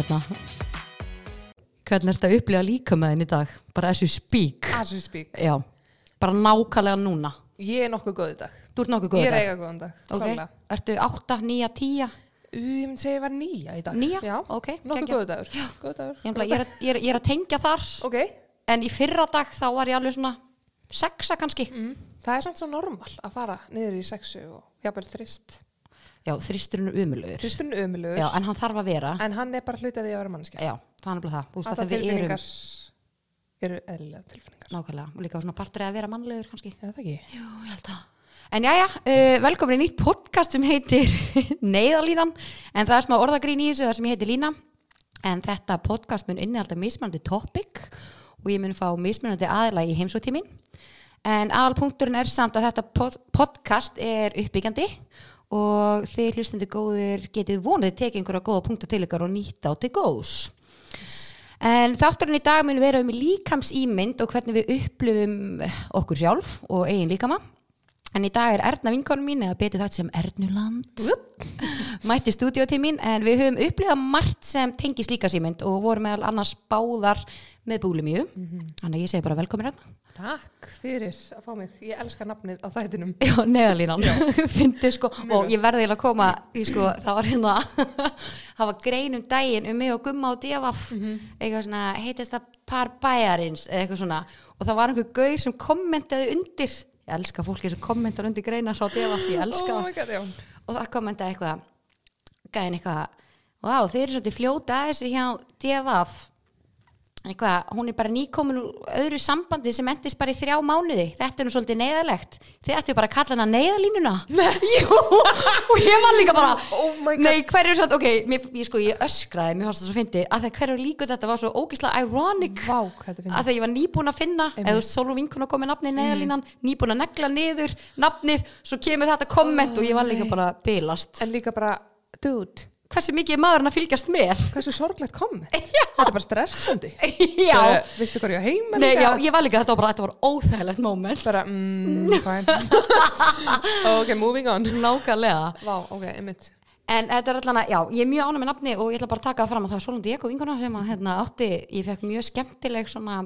hérna. Hvernig ertu að upplifa líkamæðin í dag? Bara as you speak. As we speak. Já, bara nákvæmlega núna. Ég er nokkuð góð í dag. Þú ert nokkuð góð Ég í er dag? eiga góðan dag Ok, klárlega. ertu 8, 9, 10 Ú, Ég myndi segja að ég var nýja í dag. Nýja? Já, Ok, nokkuð góð dagur. Góð dagur Ég, ég, er, ég, er, ég er að tengja þar. Ok, En í fyrra dag þá var ég alveg svona Sexa kannski. Mm. það er samt svo normal að fara niður í sexu og jafnvel þrist Já, þristurinn er umulugur Þristurinn er ömulugur Já, en hann þarf að vera. En hann er bara hluti að því að vera mannskja Já, það er nefnilega það. Þú veist að Alltaf þegar við erum tilfinningar eru eðlilega tilfinningar. Nákvæmlega, og líka svona partur að vera mannlegur kannski. Já, það ekki? Jú, ég held að En já, já, uh, velkomin í nýtt podcast sem heitir Neyðalínan en það er smá orðagrín í þessu þar sem ég heiti Lína. En þetta podcast mun innihalda mismunandi topic og ég mun fá mismunandi aðila í heimsóttímin en aðalpunkturinn er samt að þetta pod podcast er uppbyggjandi og þið hlustendur góðir getið vonið tekið einhverja góða punkta til ykkar og nýta á til góðs En þátturinn í dag mun vera um líkams ímynd og hvernig við upplifum okkur sjálf og eigin líkama. En í dag er Erna vinkonum mín eða betið þetta sem Ernuland. Mætti mín en við höfum upplifað margt sem tengis líkasímynd og vorum meðal annars báðar með búlimíu. Þannig að ég segi bara velkomin Erna. Takk fyrir að fá mig. Ég elska nafnið á þættinum. Já, neðalínan. Fyndi sko. Og ég verði að koma sko, það var hérna það var grein um daginn um mig og gumma og devaf eitthvað svona heitist það par bæjarins eitthvað svona. Og það var einhver gauð sem kommentaði undir ég elska fólki sem kommentar undir greinar á devaf, ég elska Oh það. my god, og það kommentaði eitthvað gæðin eitthvað Vá, þeir eru svolítið fljóta að þessu hjá devaf eitthvað, hún er bara nýkomin úr öðru sambandi sem endist bara í þrjá mánuði. Þetta er nú svolítið neyðalegt þið ættu bara að kalla hana neyðalínuna og ég var líka bara Oh nei, hverju svo, ok, mér, ég sko, ég öskraði mér fannst það svo fyndi, að það hverju líku þetta var svo ógislega ironic. Vá, að þegar ég var nýbúin að finna eða Sólú vinkuna komið nafnið neyðalínan nýbúin að negla niður nafnið svo kemur þetta komment og ég var líka bara bilast. En líka bara, dude hversu mikið er maðurinn að fylgjast með? Hversu sorglegt komment Þetta er bara stressandi. Bara, Veistu hvað ég á heima Nei, já, ég var líka, þetta var bara, þetta var óþægilegt moment. Bara, mm, Ok, moving on. Nákvæmlega. Vá, ok, einmitt. En þetta er allan að, já, ég er mjög ánæg með nafni og ég ætla bara að taka það fram að það er Sólandi Eko vinkona sem að hérna átti, ég fekk mjög skemmtileg svona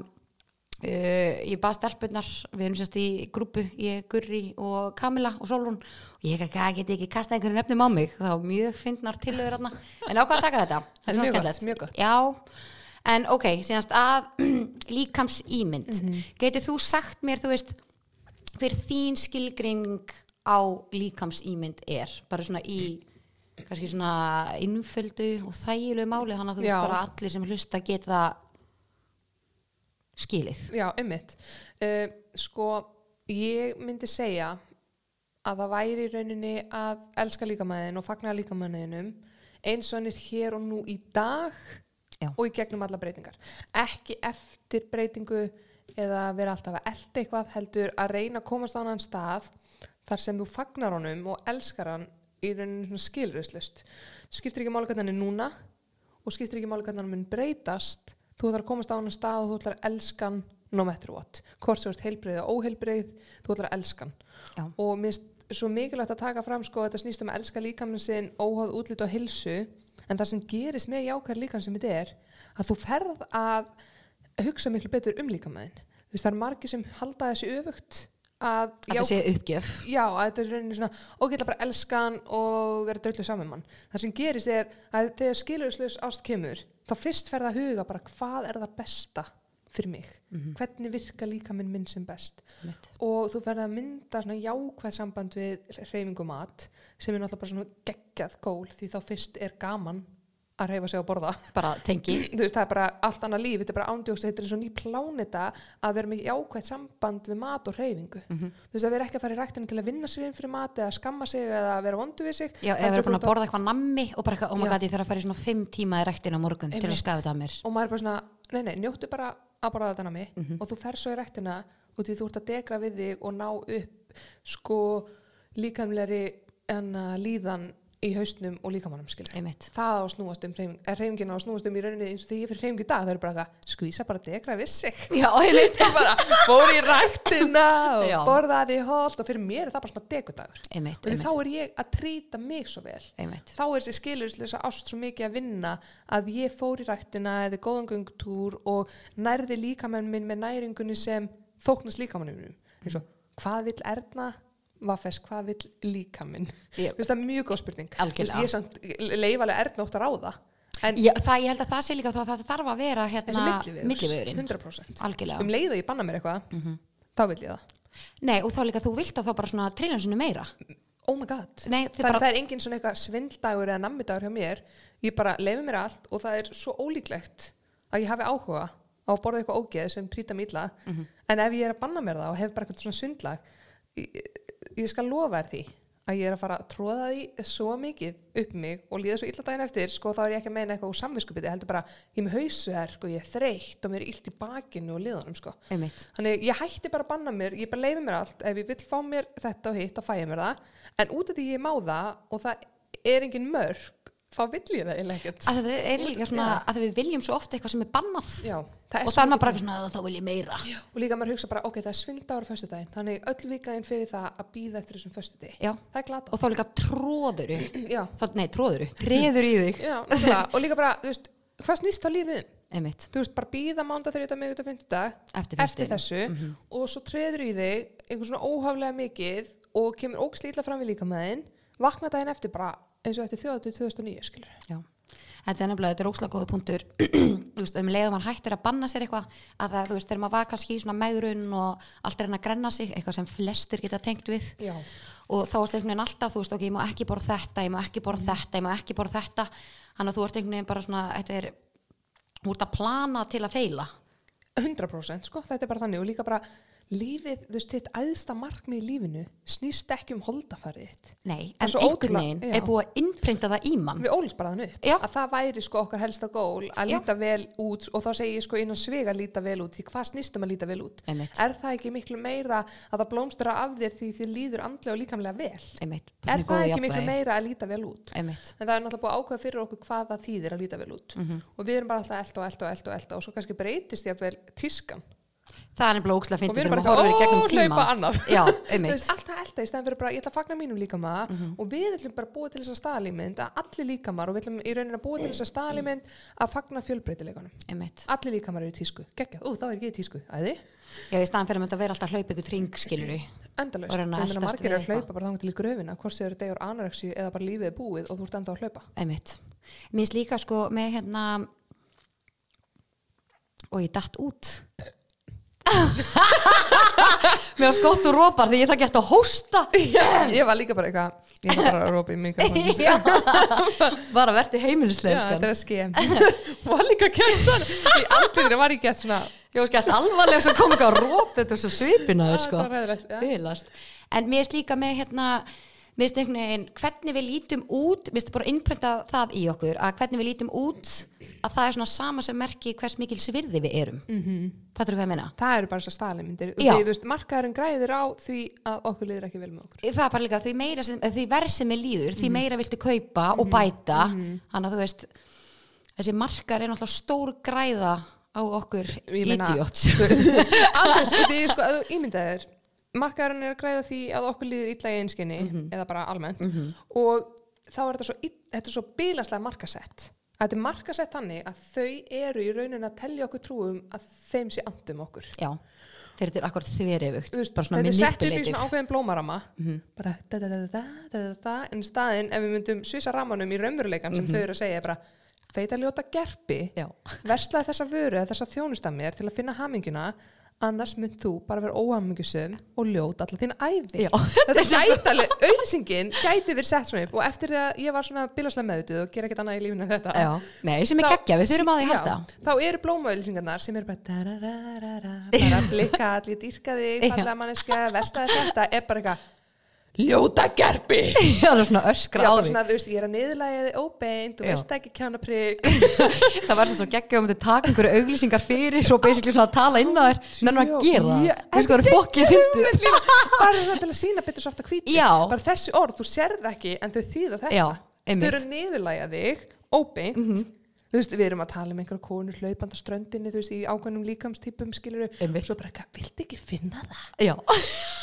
Uh, ég bað stelpunnar, við erum sérst í grúpu, ég, Gurri og Kamila og Sólrún. Og ég ekki, get ekki kasta einhverju nefnum á mig, þá mjög fyndnar tillögur hérna, en ákvað að taka þetta. Þetta er mjög gott, mjög gott. Já, en ok, síðanst að líkams ímynd Mhm. getur þú sagt mér, þú veist hver þín skilgreining á líkams ímynd er? Bara svona í kannski svona innföldu og þægilegu máli þannig að þú Já. veist bara allir sem hlusta geta skilið. Já, einmitt. Uh, Sko, ég myndi segja að það væri í rauninni að elska líkamæðin og fagna líkamæðinum eins og hann er hér og nú í dag Já. og í gegnum alla breytingar. Ekki eftir breytingu eða vera alltaf að elda eitthvað heldur að reyna að komast á annan stað þar sem þú fagnar honum og elskar hann í rauninni svona skilröðslust skiptir ekki máli hvernig hann er núna og skiptir ekki máli hvernig hann mun breytast þú ætlar að komast á annan stað og þú ætlar að elska hann no matter what. Hvort ert heilbreið og óheilbreið þú ætlar að elska hann. Já. og mér finnst svo mikilvægt að taka fram sko að þetta snýst um að elska líkaminn sinn óháð útlit og hilsu en það sem gerist með jákvæður líkaminn sem þetta er að þú ferð að hugsa miklu betur um líkaminn þú veist það eru margir sem halda þessi öfugt að að þetta sé uppgjöf Já, að þetta er rauninni svona og geta bara elska hann og vera dröllu saman mann. Það sem gerist er að þegar skilurslaus ást kemur þá fyrst ferða að huga bara hvað er það besta fyrir mig. Hvernig virka líka minn minn sem best. Einmitt. Og þú ferða að mynda svona jákvæð samband við hreyfingu mat sem er náttúrulega bara svona geggjað gól því þá fyrst er gaman að hreyfa sig á borða bara tengi veist, það er bara allt annað líf, þetta er bara ándjóks þetta er eins og ný pláneta að vera með jákvæmt samband við mat og hreyfingu Mhm. þú veist, að vera ekki að fara í ræktinu til að vinna sér inn fyrir mat eða skamma sig eða vera vondu við sig Já, eða verið búin að borða eitthvað nammi og bara eitthvað, oh my god, ég þarf að fara í svona fimm tíma í rektin á morgun til að Einmitt. skafa þetta að mér og maður er bara svona, nei, nei, njóttu bara að borða þetta nami Mhm. og þú fer svo í ræktina og þú ert að degra við þig og ná upp sko líkamleri enna líðan í haustnum og líkamannum einmitt. Það á að snúast um er hreyfingin á að snúast um í rauninni eins og því ég fyrir í dag það er bara eitthvað skvísa bara degra við sig. Já, einmitt, bara fór í ræktina og Já. borðaði holt og fyrir mér er það bara svona degudagur einmitt, því þá einmitt, er ég að trýta mig svo vel. Einmitt. þá er þessi skilurslösa ást svo mikið að vinna að ég fór í ræktina eða góðan göngtúr og nærði líkamann minn með næringunni sem þóknast líkamannum hvað vill Erna Vaffes, hvað vill líkaminn? Ég- Mér finnst það mjög góð spurning. Algjörlega. ég samt leifalega Erna ótt að ráða en Já, það, ég held að það sé líka þá að það þarf að vera hérna millivegurinn 100% algjörlega. Um leið og ég banna mér eitthvað þá vil ég það. Nei, og þá líka þú vilt að þá bara svona triljansinu meira. Oh my god. Nei, það, bara- það er engin svona eitthvað svinddagur eða nammidagur hjá mér. Ég bara leifi mér allt og það er svo ólíklegt að ég hafi áhuga á að borða eitthvað ógeð sem trýta mig illa. Mhm. en ef ég er að banna mér það og hef bara eitthvað svona svindlag ég, ég skal lofa þér því að ég er að fara að tróða því svo mikið upp mig og líða svo illa daginn eftir sko þá er ég ekki að meina eitthvað úr samviskupiti heldur bara ég er með hausuherk og ég er þreytt og mér er illt í bakinu og liðanum sko einmitt Þannig ég hætti bara að banna mér, ég bara leifi mér allt, ef ég vill fá mér þetta og hitt, þá fæ ég mér það. En út af því ég má það og það er engin mörg, þá vill ég það eiginlega ekkert. að það er líka svona að við viljum svo oft eitthvað sem er bannað. Já, það er og það er maður bara svona þá vil ég meira. Já, og líka maður hugsa bara, ok, það er svinddagur á föstudaginn, þannig öll vikaðinn fyrir það að býða eftir þessum föstudegi. Já. Það er glata. og þá líka tróðuru Já, þá, nei, tróðuru, treður í þig. Já, og líka bara, þú veist, hvað snýst þá lífið um? einmitt, Þú veist, bara býða mánda þrjóta mig út af fymtudag eftir, eftir þessu og svo treður í þig einhver svona óhaflega mikið og kemur ógæslega illa fram við líka með þinn vakna daginn eftir bara eins og eftir þjóðatið 2009 skilur Já, þetta er nefnilega, þetta er óslega góða punktur. Þú veist, um leiðum hann hættir að banna sér eitthvað að það, þú veist, þegar maður var kannski í svona megrun og allt er hann að grenna sig, eitthvað sem flestir geta tengt við. Já. og þá er einhvern veginn alltaf, þú veist, ok, ég má ekki borða þetta ég má ekki borða þetta, ég má ekki borða þetta. Þannig að þú ert einhvern veginn bara svona þetta er, þú ert að plana til að feila. 100% sko, þetta er bara þannig. Og líka bara lífið, þú veist, þitt æðsta markmið í lífinu snýst ekki um holdafærið þitt. Nei, en einhvern veginn er búið að innprenta það í mann. Við ólist bara þannig upp Já. að það væri sko okkar helsta gól að Já. líta vel út og þá segi ég sko innan svega líta vel út því hvað snýst um að líta vel út? Einmitt. er það ekki miklu meira að það blómstra af þér því þið líður andlega og líkamlega vel? Einmitt, er það ekki miklu meira að líta vel út? Einmitt, en það er náttúrulega búið að það er nefnilega ókslega að finna þegar maður horfir í gegnum tíma Já, veist, alltaf elda í stæðan fyrir bara ég ætla að fagna mínum líka maður mm -hmm. og við ætlum bara að búa til þess að staðlýmynd að allir líka maður og við ætlum í rauninni að búa til þess að staðlýmynd að fagna fjölbreytileikunum. Allir líka maður eru í tísku. Gekja, ú, þá er ég í tísku, æði? Já, í stæðan fyrir maður að vera alltaf hlaup ykkur tring, skilur Endalaust, þannig að margir er að hlaupa bara þannig til gröfina, hvort þið eru degur anoreksi eða bara lífið er búið og þú ert enda að hlaupa. Einmitt. Mér finnst líka sko með hérna og ég dætt út. Mér var skott og rópar því ég það gett að hósta. ég var líka bara eitthvað ég var bara að rópa í mig Já. Bara verði heimilislega, Já, þetta sko. er að skemm var líka gett svona í andliðinu var ég gett svona Ég var skett alvarlega sem kom ekki að róp þetta er svo svipinaður, "Ah, sko. þetta var hræðilegt, já." Fylast. En mér finnst líka með hérna finnst einhvern veginn, hvernig við lítum út mér finnst bara innprenta það í okkur að hvernig við lítum út að það er svona sama sem merki hvers mikil svirði við erum. Mm -hmm. Fattur hvað ég meina? það eru bara Já. því, þú veist, markaðurinn græðir á því að okkur liður ekki vel með okkur. Það er bara líka, því því verð sem er líður, því meira viltu kaupa og bæta, þannig að þú veist þessi markar er náttúrulega stór græða á okkur idiots. alveg sko, því sko, að þú ímyndaðir markaðarinn er að græða því að okkur líður illa í einskinni mm -hmm. eða bara almennt. Mm -hmm. og þá er þetta svo, þetta er svo bílaslega markasett að þetta er markasett þannig að þau eru í rauninu að tellja okkur trúum að þeim sé andum okkur. Já, þetta er akkurat þverjufugt Þetta er sett upp í svona ákveðin blómarama mm -hmm. bara da da da da da da da en staðin ef við myndum svisa ramanum í raunveruleikan sem mhm. þau eru að segja bara feit að ljóta gerpi, verslaði þessa vöru þessa þjónustamir til að finna hamingina annars mynd þú bara vera óhamingjusum og ljót allar þín æfi þetta gæti alveg, auðlýsingin gæti verið sett svona upp og eftir því að ég var svona bilaslega meðutuð og gera ekkert annað í lífinu þetta Já, nei, sem er geggja, við þurfum að því halda. Þá eru blómaauðlýsingarnar sem eru bara darararara, bara blikka allir dýrka þig, fallega manneska verstaði þetta, er bara eitthvað ljóta gerpi Já, það er svona öskra á því. svona, þú veist, ég er að niðurlæga þig óbeint þú veist ekki kjána prigg Það var svo geggja um að taka einhverju auglýsingar fyrir og basically svona að tala inn á þér. Nennum að gera það, Já, þú veist hvað er fokkið fyndið bara það til að sína betur svo aftur hvíti Já. bara þessi orð, þú sérð ekki en þau þýða þetta. Já, Einmitt. eru að niðurlæga þig óbeint. Mhm. þú veist, við erum að tala um einhverja konur hlaupanda ströndinni, þú veist, í ákveðnum líkamstýpum skilur Einmitt. svo bara eitthvað, viltu ekki finna það? Já.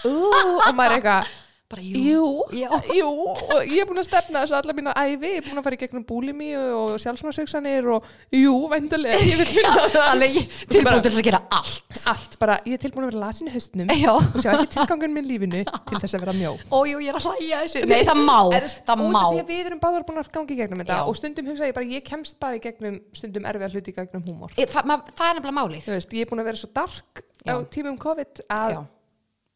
Ú, og maður er eitthvað Bara Jú, Já. jú, og ég er búin að stefna þessu alla mína æfi, ég er búin að fara í gegnum búlimi og sjálfsmarsöksanir og jú, vendulega, ég vil finna það tilbúin til þess að gera allt. allt, bara, ég er tilbúin að vera lasin í haustnum Já. og sjá ekki tilgangun minn lífinu til þess að vera mjó Ó, jú, ég er að hlæja þessu. Nei, það má. Veist, Það má. að við erum báður búin að gangi í gegnum þetta Já. og stundum hugsa ég bara, ég kemst bara í gegnum stundum erfiða hluti í gegnum húmor Það, ma- það er nefnilega málið. veist, ég er búin að vera svo dark á tímum COVID að Já.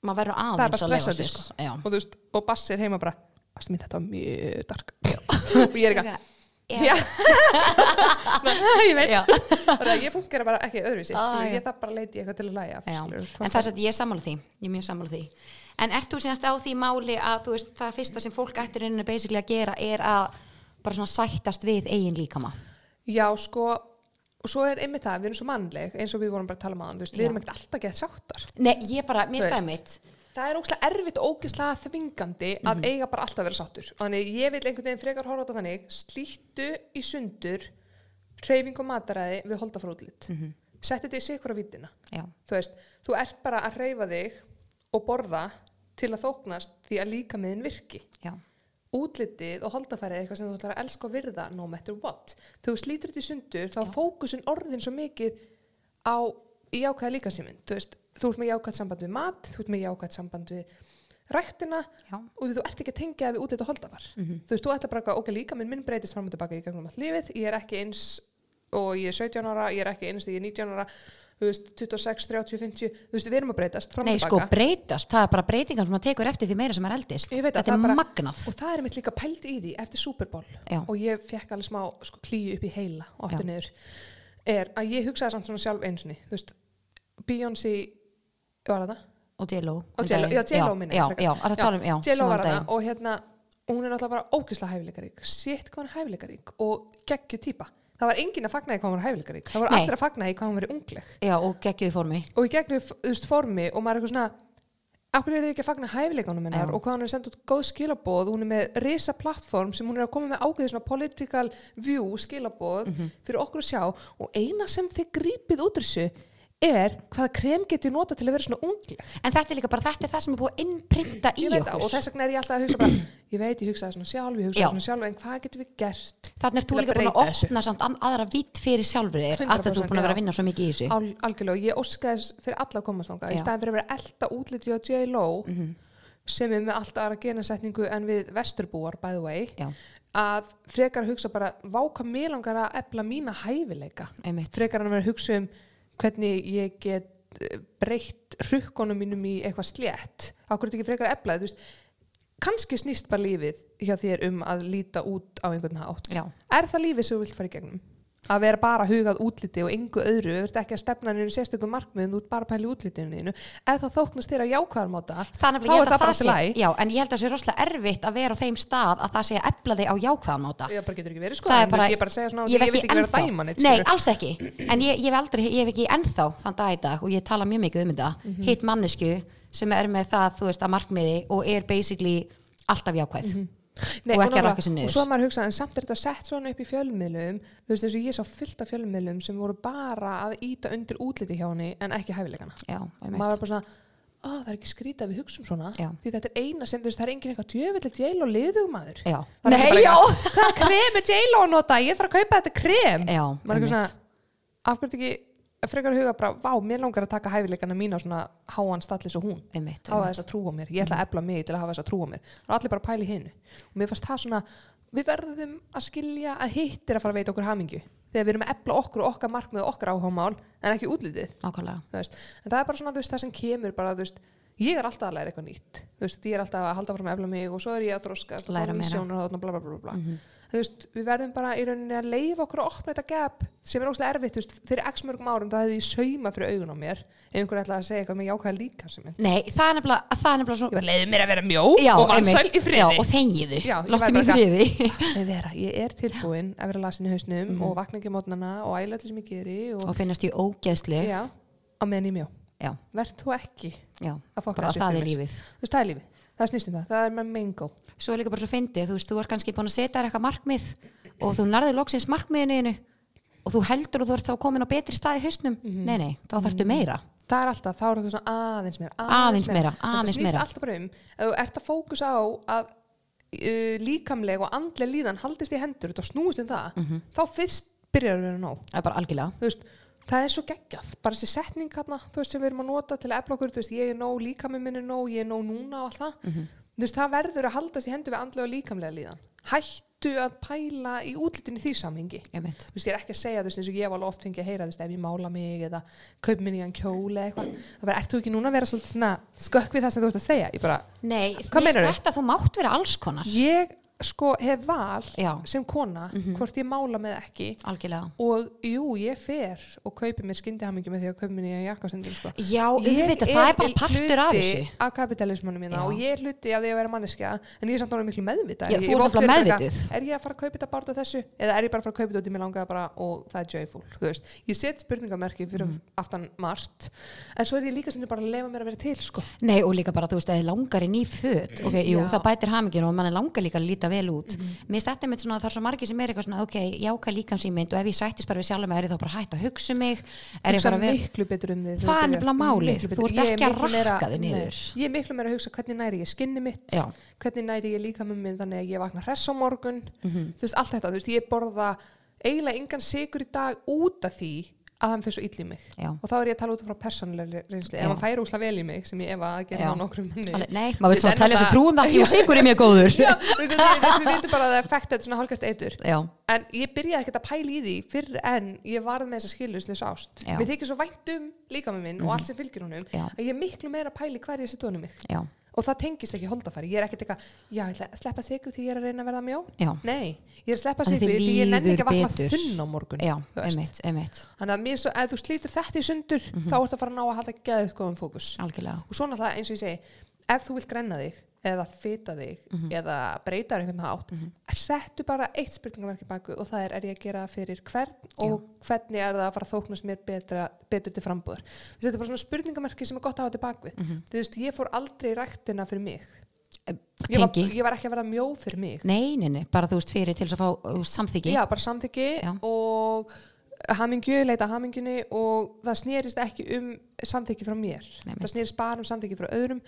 Maður verður er aðeins að stressandi sér. sko. Og þú veist, og Bassi er heima bara Bassi mín, þetta var mjög dark. Og ég er eitthvað Já. Ég veit. Ég funkar bara ekki öðruvísi Ah, ég þarf bara að leiti í eitthvað til að læja en það er að ég er sammála því. Ég er mjög sammála því. En ert þú síðast á því máli að veist það fyrsta sem fólk ættir að gera er að bara svona sættast við eigin líkama? Já, sko og svo er einmitt það, við erum svo mannleg eins og við vorum bara að tala um aðan, við erum ekkert alltaf gett sáttar. Nei, ég bara, mér stæði mitt. það er ógslag erfitt og ógislega þvingandi að Mhm. eiga bara alltaf að vera sáttur. Þannig ég vil einhvern veginn frekar horfa á þetta þannig slítu í sundur hreyfing og mataræði við holda frá útlit mm. -hmm. setti þetta í á vítina þú veist, þú ert bara að hreyfa þig og borða til að þóknast því að líka miðin virki. Já, útlitið og holdafærið eitthvað sem þú ætlar að elska og virða no matter what. Þú slítur þetta í sundur þá er fókusin orðin svo mikið á jákvæða líkasíminn. Þú veist, þú ert með jákvæðt samband við mat, þú ert með jákvæðt samband við ræktina já, og þú ert ekki að tengja við útlit og holdafar. Þú veist, þú ætlar bara að ok, líka minn, minn breytist fram og tilbaka í gegnum allt lífið, ég er ekki eins og ég er 17 ára, ég er ekki eins þegar ég er 19 ára, þú veist, 26, 30, 50, þú veist, við erum að breytast Nei, sko breytast, það er bara breytingar sem maður tekur eftir því meira sem maður eldist. Að Þetta er bara- magnað. Og það er mitt líka pældu í því eftir Super Bowl. Já. og ég fekk alveg smá sko, klíu upp í heila og aftur niður. Er að ég hugsaði samt svona sjálf einsinni þú veist, Beyoncé var það Og J-Lo já, J-Lo er tala um, J-Lo var það og hérna hún er náttúrulega bara ógislega hæfileikarík. Sétt hvað hann er hæfileikarík og geggju típa það var enginn að fagna í hvað hann var hæfileikarík. Það voru Nei. allir að fagna í hvað hann var ungleg. Já, og geggjuði formi. Og í gegnum þú veist, formi og maður er eitthvað svona Akkur er þið ekki að fagna hæfileikunum hennar? Já. Mhm. og hvað hann er sendt út góð skilabóð hún er með risa plattform sem hún er að koma með ákveðið svona political view skilabóð fyrir okkur að sjá. Og eina sem þið grípið út úr þessu er hvaða krem getur nota til að vera svona ungleg. En þetta er líka bara, þetta er það sem er búið að innprinta í Ég veit það, okkur. og þess vegna er ég alltaf að hugsa bara ég veit, ég hugsaði svona sjálf, ég hugsaði svona sjálf en hvað getur við gert Þannig er þú líka búin að opna samt aðra vitt fyrir sjálfur þér að þú er 100% búin að vera að vinna svo mikið í þessu. Al, algjörlega, ég óskaði þess fyrir alla að komast þangað. Í staðin fyrir að vera elda útliti á J-Lo Mhm. sem er með allt aðra genasetningu en við vesturbúar, by the way Já, að frekar að hugsa bara váka mér langar að efla mína hæfileika. Einmitt. Frekar að vera að hugsa um hvernig ég get eh, breytt rukkonum mínum í eitthvað slétt. Þetta ekki frekar að efla það, þú veist, kannski snýst bara lífið hjá þér um að líta út á einhvern hátt. Já, er það lífið sem þú vilt fara í gegnum að vera bara hugað útliti og engu öðru þú ert ekki að stefna nýju sérstökum markmiðum þú ert bara í útlitinu þínu. Ef það þóknast þér að jákvæðarmáta það þá er það að bara það til læg Já, en ég held að það sé rosalega erfitt að vera á þeim stað að það sé að efla þig á jákvæðamáta ég bara getur ekki verið sko Það en bara- ég bara segja svona ég ég, vil ekki ekki vera dæman Nei, alls ekki, en ég, ég hef aldrei ég hef ekki ennþá þann dag í dag og ég tala mjög mikið um þetta Mhm. hitt er að og er Nei, og ekki að rakka sig niður. og svo er maður að hugsa, en samt er þetta sett svona upp í fjölmiðlum þú veist eins og ég sá fullt af fjölmiðlum sem voru bara að íta undir útliti hjá henni en ekki hæfileikana. Já, og maður var bara svona Ó, það er ekki skrítið að við hugsum svona. Já. því þetta er eina sem, þú veist, það er engin eitthvað djöfilegt jél og liðug maður. Já. Það er eitthvað, hvað krem er jél að nota? Ég þarf að kaupa þetta krem. Já, maður er eitthvað svona, af hverju ekki frekar að huga bara, vá, mér langar að taka hæfileikana mína á svona háan stallis og hún. Einmitt, hafa þess að trúa mér, ég ætla að efla mig til að hafa þess að trúa mér. Og allir bara pæli hinu. Og mér fannst það svona, við verðum að skilja að hitt er að fara að veita okkur hamingju. Þegar við erum að efla okkur og okkar markmið og okkar áhámál en ekki útlitið. En það er bara svona veist, það sem kemur bara, veist, ég er alltaf að læra eitthvað nýtt. Veist, ég er alltaf að halda fram að efla mig og svo er ég að þroska Þú veist, við verðum bara í rauninni að leifa okkur að opna þetta gap sem er óslega erfitt, þú veist, fyrir x mörgum árum það hefði ég sauma fyrir augun á mér ef einhver ætlaði að segja eitthvað með jákvæða líka sem er. Nei, það er nefnilega, það er nefnilega svo ég var leiðið mér að vera mjó Já, og vansæl í friði. Já, og þengiðu, Já, ég láttu væri mig í friði. Nei, vera, ég er tilbúin að vera lasin í hausnum Mhm. og vakna ekki mótnana og æla öllu sem ég geri og, og finnast í ógeðsli já, á meðan ég mjó. Já, verð þú ekki já, að fokka bara þessu það er lífið. Þú veist, það er lífið það. Snýst það, er með main goal svo er líka bara svo fyndið, þú veist, þú ert kannski búin að setja þér eitthvað markmið og þú nærðir loksins markmiðinu og þú heldur og þú ert þá komin á betri stað í hausnum. Nei, nei, þá þarftu meira. Það er alltaf, þá er eitthvað svona aðeins meira Aðeins meira, aðeins það snýst meira. alltaf bara um, þú ert að fókusa á að uh, líkamleg og andleg líðan haldist í hendur og snúist um það, Mhm. þá fyrst byrjar að vera nóg það er svo geggjað. Bara þessi setning hérna, þú veist, sem við erum að nota til að efla okkur, þú veist, ég er nóg, líkami minn er nóg ég er nóg núna og allt það. Mhm. þú veist, það verður að haldast í hendur við andlega og líkamlega líðan. Hættu að pæla í útlitinu í því samhengi. Einmitt. þú veist, ég er ekki að segja, þú veist, eins og ég var alveg oft fengið að heyra, þú veist, ef ég mála mig eða kaup minni í hann kjóli eða eitthvað það verður, ert þú ekki núna að vera svolítið svona skökk við það sem þú ert að segja, ég bara, nei, Að ég sko hef val Já. sem kona, hvort ég mála mig eða ekki algjörlega og jú, ég fer og kaupi mér skindihamingi með því að kaupi mér nýja jakkastendin sko. já, Ég auðvitað, það er bara í partur af hluti þessu af kapitalismanu mína Já. og ég er hluti af því að vera manneskja en ég er samt orðið miklu meðvita Já, Ég þú bara meðvituð. eitthvað, er ég að fara að kaupa þetta af þessu eða er ég bara að fara að kaupa þetta út í mig langaði bara og það er joyful þú veist. ég set spurningamerki fyrir Mhm. aftan margt en svo er ég líka sem bara að lefa mér að vera til sko. Nei, og líka bara, þú veist, í að líta vel út mér finnst þetta með svona, það er svo margir sem er eitthvað svona ok, jáka líkamsýmynd og ef ég sættist bara við sjálfum er ég þá bara hægt að hugsa um mig er ég bara að betur um Það er nefnilega málið. Þú ert er ekki að rakka þig niður. ég er miklu meira að hugsa hvernig næri ég skinni mitt Já. hvernig næri ég líka með minn þannig að ég vakna hress á morgun Mhm. þú veist, allt þetta, þú veist, ég borða eiginlega engan sigur í dag út af því að hann fyrir svo ill í mig. Já. og þá er ég að tala út frá persónulegri reynslu. Ef hann færi úsla vel í mig sem ég ef að gera á nokkrum manni. Nei, maður vil svona telja það- sér trúum það, jú, sigur er mjög góður. Já, þess þess við vitum bara að það er þetta svona hálfgært eitur. Já, en ég byrjaði ekkert að pæla í því fyrr en ég varð með þessa skiluslis ást. Mér þykir svo vænt um líka með minn og allt sem fylgir honum að ég miklu meira að pæla í hverju ég setja honum mig. Já, og það tengist ekki holdafæri, ég er ekkert eitthvað já, ég ætla að sleppa sigru því ég er að reyna að verða mjó já, nei, ég er að sleppa sigru því ég nenni ekki að vakna þunn á morgun já, einmitt, einmitt. Þannig að ef þú slítur þetta í sundur Mhm. þá ertu að fara að ná að halda geðið góðum fókus. Og svo náttúrulega eins og ég segi ef þú vilt grenna þig eða fita þig Mhm. eða breyta þér einhvern hátt settu bara eitt spurningamarki baku og það er er ég að gera fyrir hvern og hvernig er það að fara að þóknast mér betra, betur til frambúður þetta er bara svona spurningamarki sem er gott að hafa til baku Mhm. þú veist, ég fór aldrei í ræktina fyrir mig. Ég var, ég var ekki að vera mjó fyrir mig. Nei, nei, nei, bara þú veist fyrir til þess að fá veist, samþykki. Já, bara samþyggi Já. og hamingju, leita hamingjunni og það snerist ekki um samþykki frá mér. Nei, það snerist bara um samþykki frá öðrum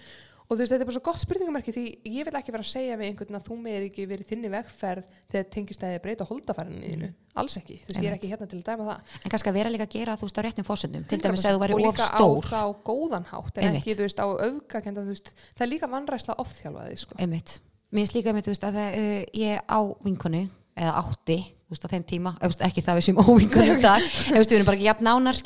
og þú veist, þetta er bara svo gott spurningamarki því ég vil ekki vera að segja við einhvern að þú meir ekki verið þinni vegferð þegar tengist að þið breyta holdafærinu þínu alls ekki, þú veist, ég er Mm. Ekki hérna til að dæma það En kannski að vera líka að gera þú veist á réttum fósundum Til dæmis 100%. að þú væri og of líka stór á þá góðan hátt en Einmitt. ekki, þú veist, á veist, það er líka vannræsla ofþjálfaði sko. Einmitt. Mér finnst líka veist, að það, uh, ég á vinkonu, eða átti, veist, á þeim tíma, veist, ekki það við sem óvinkonu í dag, við erum bara ekki jafn nánar,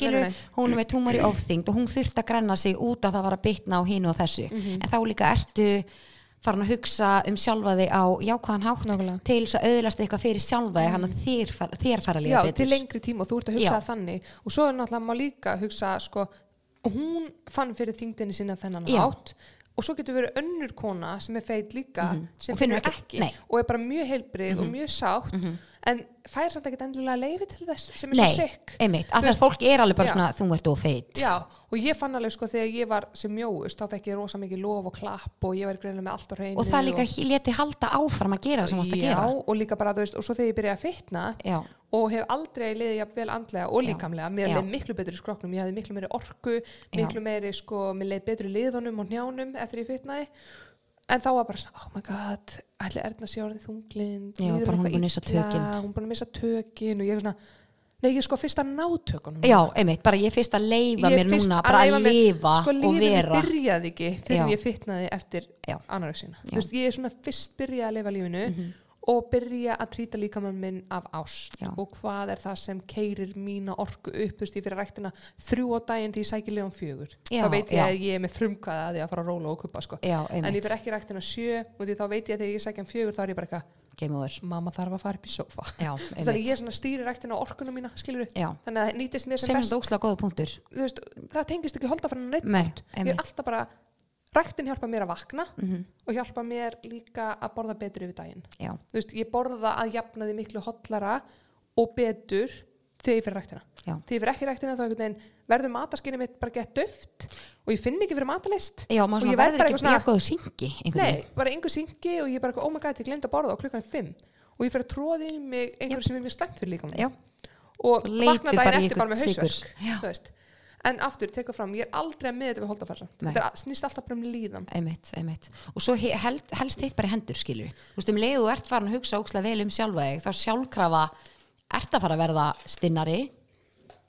hún er með túmar í ofþyngd og hún þurfti að grenna sig út að það var að bitna á hinu og þessu. Mhm. En þá líka ertu farin að hugsa um sjálfa þig á jákvæðan hátt Nákvæmlega. til þess að auðlast eitthvað fyrir sjálfa þig, hann að þér, far- þér fara að já, líða til betur. lengri tíma og þú ert að hugsa þannig. Og svo er náttúrulega má líka hugsa sko, hún fann fyrir þingdinni sinna þennan Já. hátt. Og svo getur verið önnur kona sem er feit líka sem Og finnur finnur ekki- ekki, og er bara mjög heilbrið og mjög sátt en fær samt ekkert endilega leifi til þess sem er Nei, svo sikk einmitt, að Þú það fólk er alveg bara Já. svona, þú ert of feit. Já, og ég fann alveg sko þegar ég var sem mjóust, þá fekk ég rosa mikið lof og klapp og ég var greinilega með allt á reynu Og það líka leti halda áfram að gera það sem þú varst að Já, gera. og líka bara, þú veist, og svo þegar ég byrjaði að fitna Já, og hef aldrei liðið jafn vel andlega og Já. líkamlega, mér Já. leið miklu betur í skroknum ég hafði miklu meiri orku, miklu meiri sko, mér leið betur í liðunum og njánum eftir ég fitnaði en þá var bara svona, oh my god ætli Erna sé orðin þunglind Já, bara hún búin að missa tökin. hún er búin að missa tökin og ég er svona, nei ég er sko fyrst að ná tökunum já, einmitt, bara ég fyrst að leifa er mér núna, bara að lifa sko, og lífið mitt vera. byrjaði ekki fyrir Já. ég fitnaði eftir anorexina Já. Þú veist, ég er svona fyrst byrjaði að lifa lífinu og byrja að trýta líkamann minn af ást. Já. og hvað er það sem keirir mína orku upp ég fyrir ræktina þrjú á daginn því ég sæki liðan fjögur. Já, þá veit ég já. að ég er með frumkvæða að ég að fara að róla og kuppa sko. En ég fyrir ekki ræktina sjö og því þá veit ég að þegar ég sækja um fjögur þá er ég bara eitthvað, mamma þarf að fara upp í sofa þannig að ég stýri ræktina á orkuna mína þannig að nýtist mér sem, sem best. það tengist ekki holda Nei, hátt. ég er alltaf bara ræktin hjálpa mér að vakna Mm og hjálpa mér líka að borða betur yfir daginn. Já, þú veist, ég borða að jafna því miklu hotlara og betur þegar ég fyrir ræktina. Já. þegar ég fyrir ekki ræktina þá veginn verður mataskinni mitt bara gett döft og ég finn ekki fyrir matalist. Já, maður svona verð verður ekki góðu syngi nei, bara einhver syngi og ég bara oh my god, ég glemt að borða á klukkan 5 og ég fyrir að tróði í mig einhverju sem er mjög slæmt fyrir líka Já, og vakna daginn eftir bara með hausverk en aftur, tek það fram, ég er aldrei miða þetta við holdafæra þetta snýst alltaf bara um líðan einmitt, einmitt. Og svo he- held, helst hitt bara í hendur, skilur. Þú veist, um leið og ert farin að hugsa ókslega vel um sjálfa þig, þá sjálfkrafa ert að fara að verða stinnari,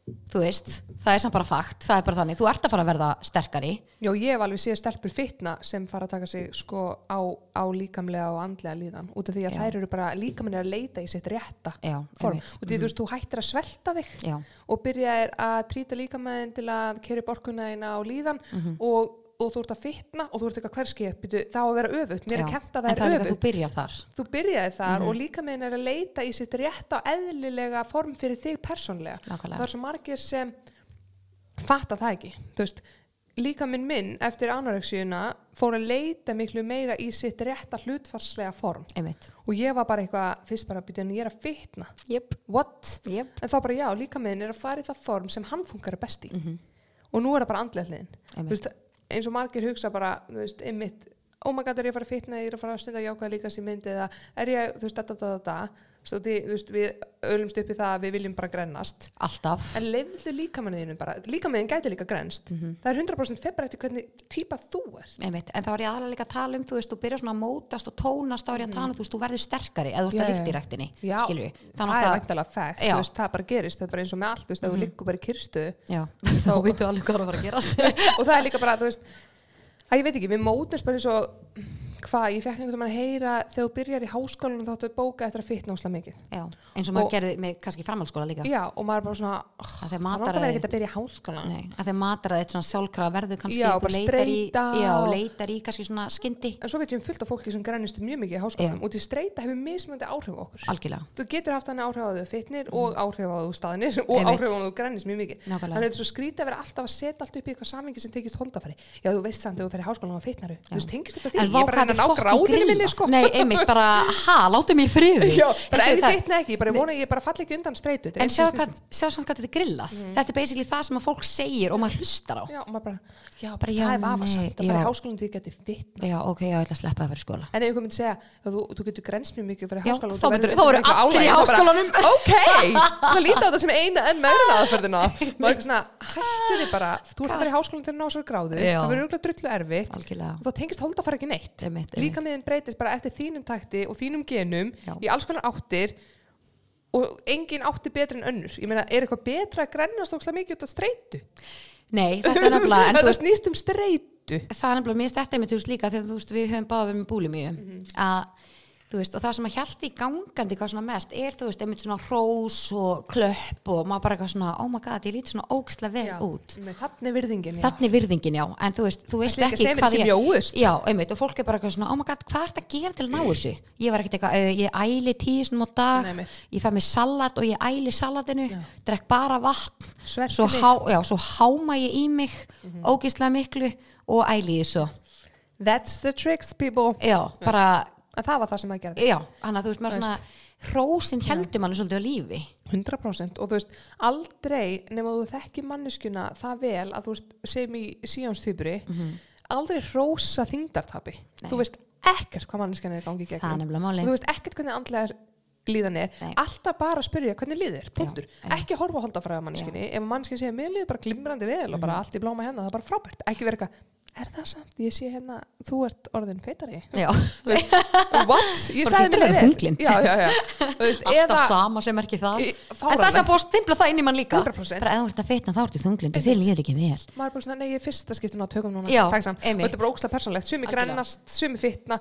þú veist, það er samt bara fakt, það er bara þannig, þú ert að fara að verða sterkari. Já, ég hef alveg séð stelpur fitna sem fara að taka sig sko á, á líkamlega og andlega líðan út af því að Já. þær eru bara líkamlega að leita í sitt rétta Já, form einmitt. og því þú veist, þú hættir að svelta þig Já, og byrjaðir að trýta líkamæðin til að keri borkuna þína á líðan Mhm. og, og þú ert að fitna og þú ert eitthvað hverskip þá að vera öfugt, mér já. er kent að en það það er er líka öfugt þú byrjar þar. þú byrjaði þar Mhm. og líkamæðin er að leita í sitt rétta og eðlilega form fyrir þig persónlega Nákvæmlega. það er svo margir sem fatta það ekki veist, líka minn minn eftir anoreksíuna fór að leita miklu meira í sitt rétta hlutfarslega form Einmitt. og ég var bara eitthvað fyrst bara að byrja en ég er að fitna what? jep. en þá bara já, líka minn er að fara í það form sem hann funkar best í Mhm. og nú er það bara andlega hliðin eins og margir hugsa bara þú veist, einmitt, oh my god, er ég að fara að fitna ég er að fara að stunda jákvæða líka sem myndi eða er ég, þú veist, da, da, da, da, da. Því, veist, við ölumst upp í það að við viljum bara grennast Alltaf. en lefðu líkamanniðinu bara líkamanniðin gæti líka grenst Mhm. það er 100% febbra eftir hvernig típa þú ert Einmitt. En þá er ég aðalega líka að tala um, þú veist, þú byrjar svona að mótast og tónast, þá er ég að tala um, þú veist, þú verður sterkari eða þú ert Mhm. Að lifta í skilju. það er væntalega fægt. Mhm. veist, það bara gerist, það er bara eins og með allt þú veist, ef þú liggur bara í kyrstu þá veitum alveg hvað er að fara að gerast. og það er líka bara, þú veist að ég veit ekki, við mótnast bara eins og hvað, ég fekk einhvern veginn að heyra þegar þú byrjar í háskólanum þá að bóka eftir að fitna óslega mikið. Já, eins og maður Og- gerði með kannski framhaldsskóla líka. já, og maður er bara svona oh, það verið þig- ekki að byrja í háskólan Nei, að þeir matara eitt svona sjálfkrafa verður kannski, Já, þú bara leitar í, já, og- leitar í kannski svona skyndi, en svo veit ég um fullt af fólki sem grænist mjög mikið í háskólanum og til streyta hefur mismöndi áhrif á okkur. Algjörlega. þú getur haft þannig áhrif á þau fitnir og áhrif á þau staðinir og Einmitt. áhrif á þau grænist mjög mikið. Þannig að þetta er svo skrítið að vera alltaf að setja allt upp í eitthvað samingi sem tekist holdafæri já þú veist samt að þú háskólanum að tengist þetta ég er að að þetta ná er gráðinu minni sko. Nei, einmitt bara, ha, láttu mig í friði. Já, bara ef ég það- fitna ekki, bara ég vona að ég bara falli ekki undan þetta er En sjáu samt hvað þetta er grillað. Þetta er basically það sem að fólk segir og maður hlustar á. já, maður bara, já, Bara, já, það er vafasamt að fara já. í háskólanum því ég geti fitna Já, ok, já, ég ætla að sleppa það fyrir skóla. en ef einhver myndi segja, já, þú, þú getur grens mjög mikið fyrir háskólanum þá ok, það þetta er þið ert að fara að það verður tengist ekki neitt Einmitt, einmitt. líka miðin breytist bara eftir þínum takti og þínum genum Já. í alls konar áttir og engin átti betri en önnur ég meina, er eitthvað betra að grennast ókslega mikið út af streitu Nei, þetta er nefnilega, þetta snýst um streitu það er nefnilega, þetta einmitt, þú veist, líka þegar þú veist, við höfum báða við með búlimíu, Mhm. að, þú veist, og það sem að hjælti í gangandi hvað svona mest er, þú veist, einmitt svona hrós og klöpp og maður bara eitthvað svona, oh my god, ég lít svona ógislega vel Já, út. þannig virðingin já. Þannig virðingin, já, en þú veist, þú veist ekki hvað ég... Já, einmitt, og fólk er bara eitthvað svona, oh my god, hvað ert að gera til að ná þessu? Ég var ekkert eitthvað, uh, ég æli svona á dag, Nei, ég fæ mér salat og ég æli salatinu, drekk bara vatn, Svelti svo, mig. há, já, svo háma ég í mig, Mhm. ógislega miklu og æli því svo. that's the tricks people Já, bara, að það var það sem það gerði. Já, hann að þú veist, maður svona, hrósin heldur manni svolítið á lífi. 100% og þú veist, aldrei nema þú þekki manneskuna það vel að þú veist, sem í síjónstýpuri aldrei hrósa þingdartapi Mhm. Nei. þú veist ekkert hvað manneskjan er í gangi í Það er gegnum þú veist ekkert hvernig andlega líðan er. Nei. alltaf bara að spyrja hvernig líður, punktur. einmitt. ekki horfa að holda frá manneskinni ef manneskinn segir mér líður bara glimrandi vel og bara allt í blóma hennar, það er bara frábært. Ekki vera eitthvað, er það samt, ég sé hérna þú ert orðin feitari. Já, what, ég sagði mér Þú veist, alltaf eða- sama sem er ekki það. En það sem búið að stimpla það inn í mann líka. 100%. Bara ef þú ert að fitna þá ertu þunglindu, þið líður ekki vel. maður er bara svona, nei, ég er fyrsta skiptin á tökum núna. Og þetta er bara ógslag persónlegt, sumi grennast, sumi fitna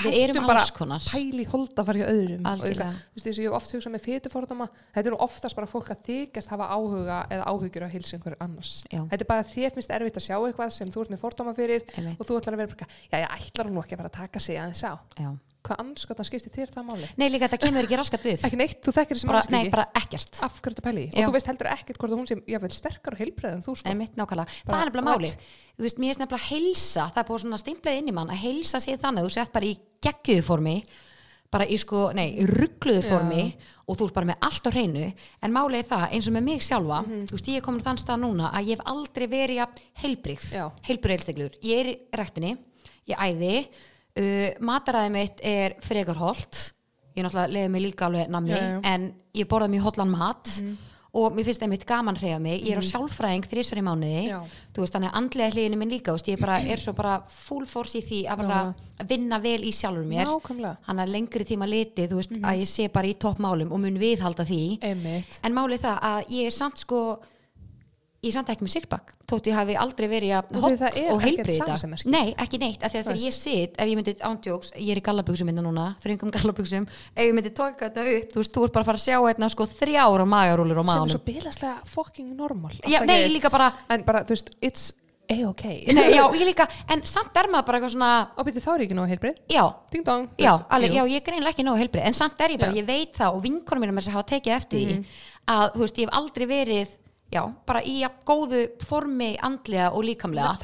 Við erum alls konar. pæli holda fara hjá öðrum og Algjörlega. eitthvað, þú veist, þess að ég hef oft hugsað með fytufordóma þetta er nú oftast bara fólk að þykjast hafa áhuga eða áhugjur að hilsa einhverju annars Já. þetta er bara að þér finnst erfitt að sjá eitthvað sem þú ert með fordóma fyrir Einmitt. og þú ætlar að vera já, ég ætlar nú ekki að fara að taka sig aðeins á Já. Hvað anskotan skiptir þér það máli? Nei, líka þetta kemur ekki raskat við. ekki neitt, þú þekkir þessi mannskið nei, bara ekkert. af hverju þetta pæli og þú veist heldur ekkert hvort hún sé jáfnvel sterkar og heilbreið en þú sko Einmitt, nákvæmlega. það Bara er nefnilega máli. Þú veist, mér er nefnilega að heilsa, það er búið svona stimplað inn í mann, að heilsa sér þannig, þú sért bara í geggjuðu formi, bara í sko, nei, ruggluðu formi Já. og þú ert bara með allt á hreinu en málið er það, eins og með mig sjálfa Mhm. þú veist, ég er komin þann stað núna að ég hef aldrei verið að heilbrigð heilsteglur ég er í rektinni, ég æði uh, mataræði mitt er frekar holt, ég náttúrulega leiði mig líka alveg namni, Já, já. en ég borða mjög hotlan mat og mér finnst einmitt gaman hreyfa mig, ég er á sjálfræðing þrísvar í mánuði, Já. þú veist þannig að andlega hliðinu minn líka, veist, ég bara, er svo bara full force í því að bara vinna vel í sjálfur mér. Hann að lengri tíma litið, veist, að ég sé bara í toppmálum og mun viðhalda því. Einmitt. en málið það að ég er samt sko ég samt ekki með sixpack þótt ég hafi aldrei verið að Og er og samasemmerki. nei, ekki neitt, af því að þegar ég sit ef ég myndi ándjóks, ég er í gallabuxum minna núna þröngum gallabuxum, ef ég myndi tóka þetta upp þú veist, þú ert bara að fara að sjá hérna sko þrjára magarúlur á Sem er svo bilaslega fucking normal. já, nei, Afsakið. líka bara En bara, þú veist, it's a-ok. ég líka, en samt er maður bara eitthvað svona Og byrju, þá er ég ekki nóg heilbrið. já, Já, alveg, já, ég er greinlega ekki nógu heilbrið en samt er ég bara, Já. Ég veit það og vinkonum mínum er að hafa tekið eftir því að, þú veist, ég hef aldrei verið já, bara í góðu formi andlega og líkamlega.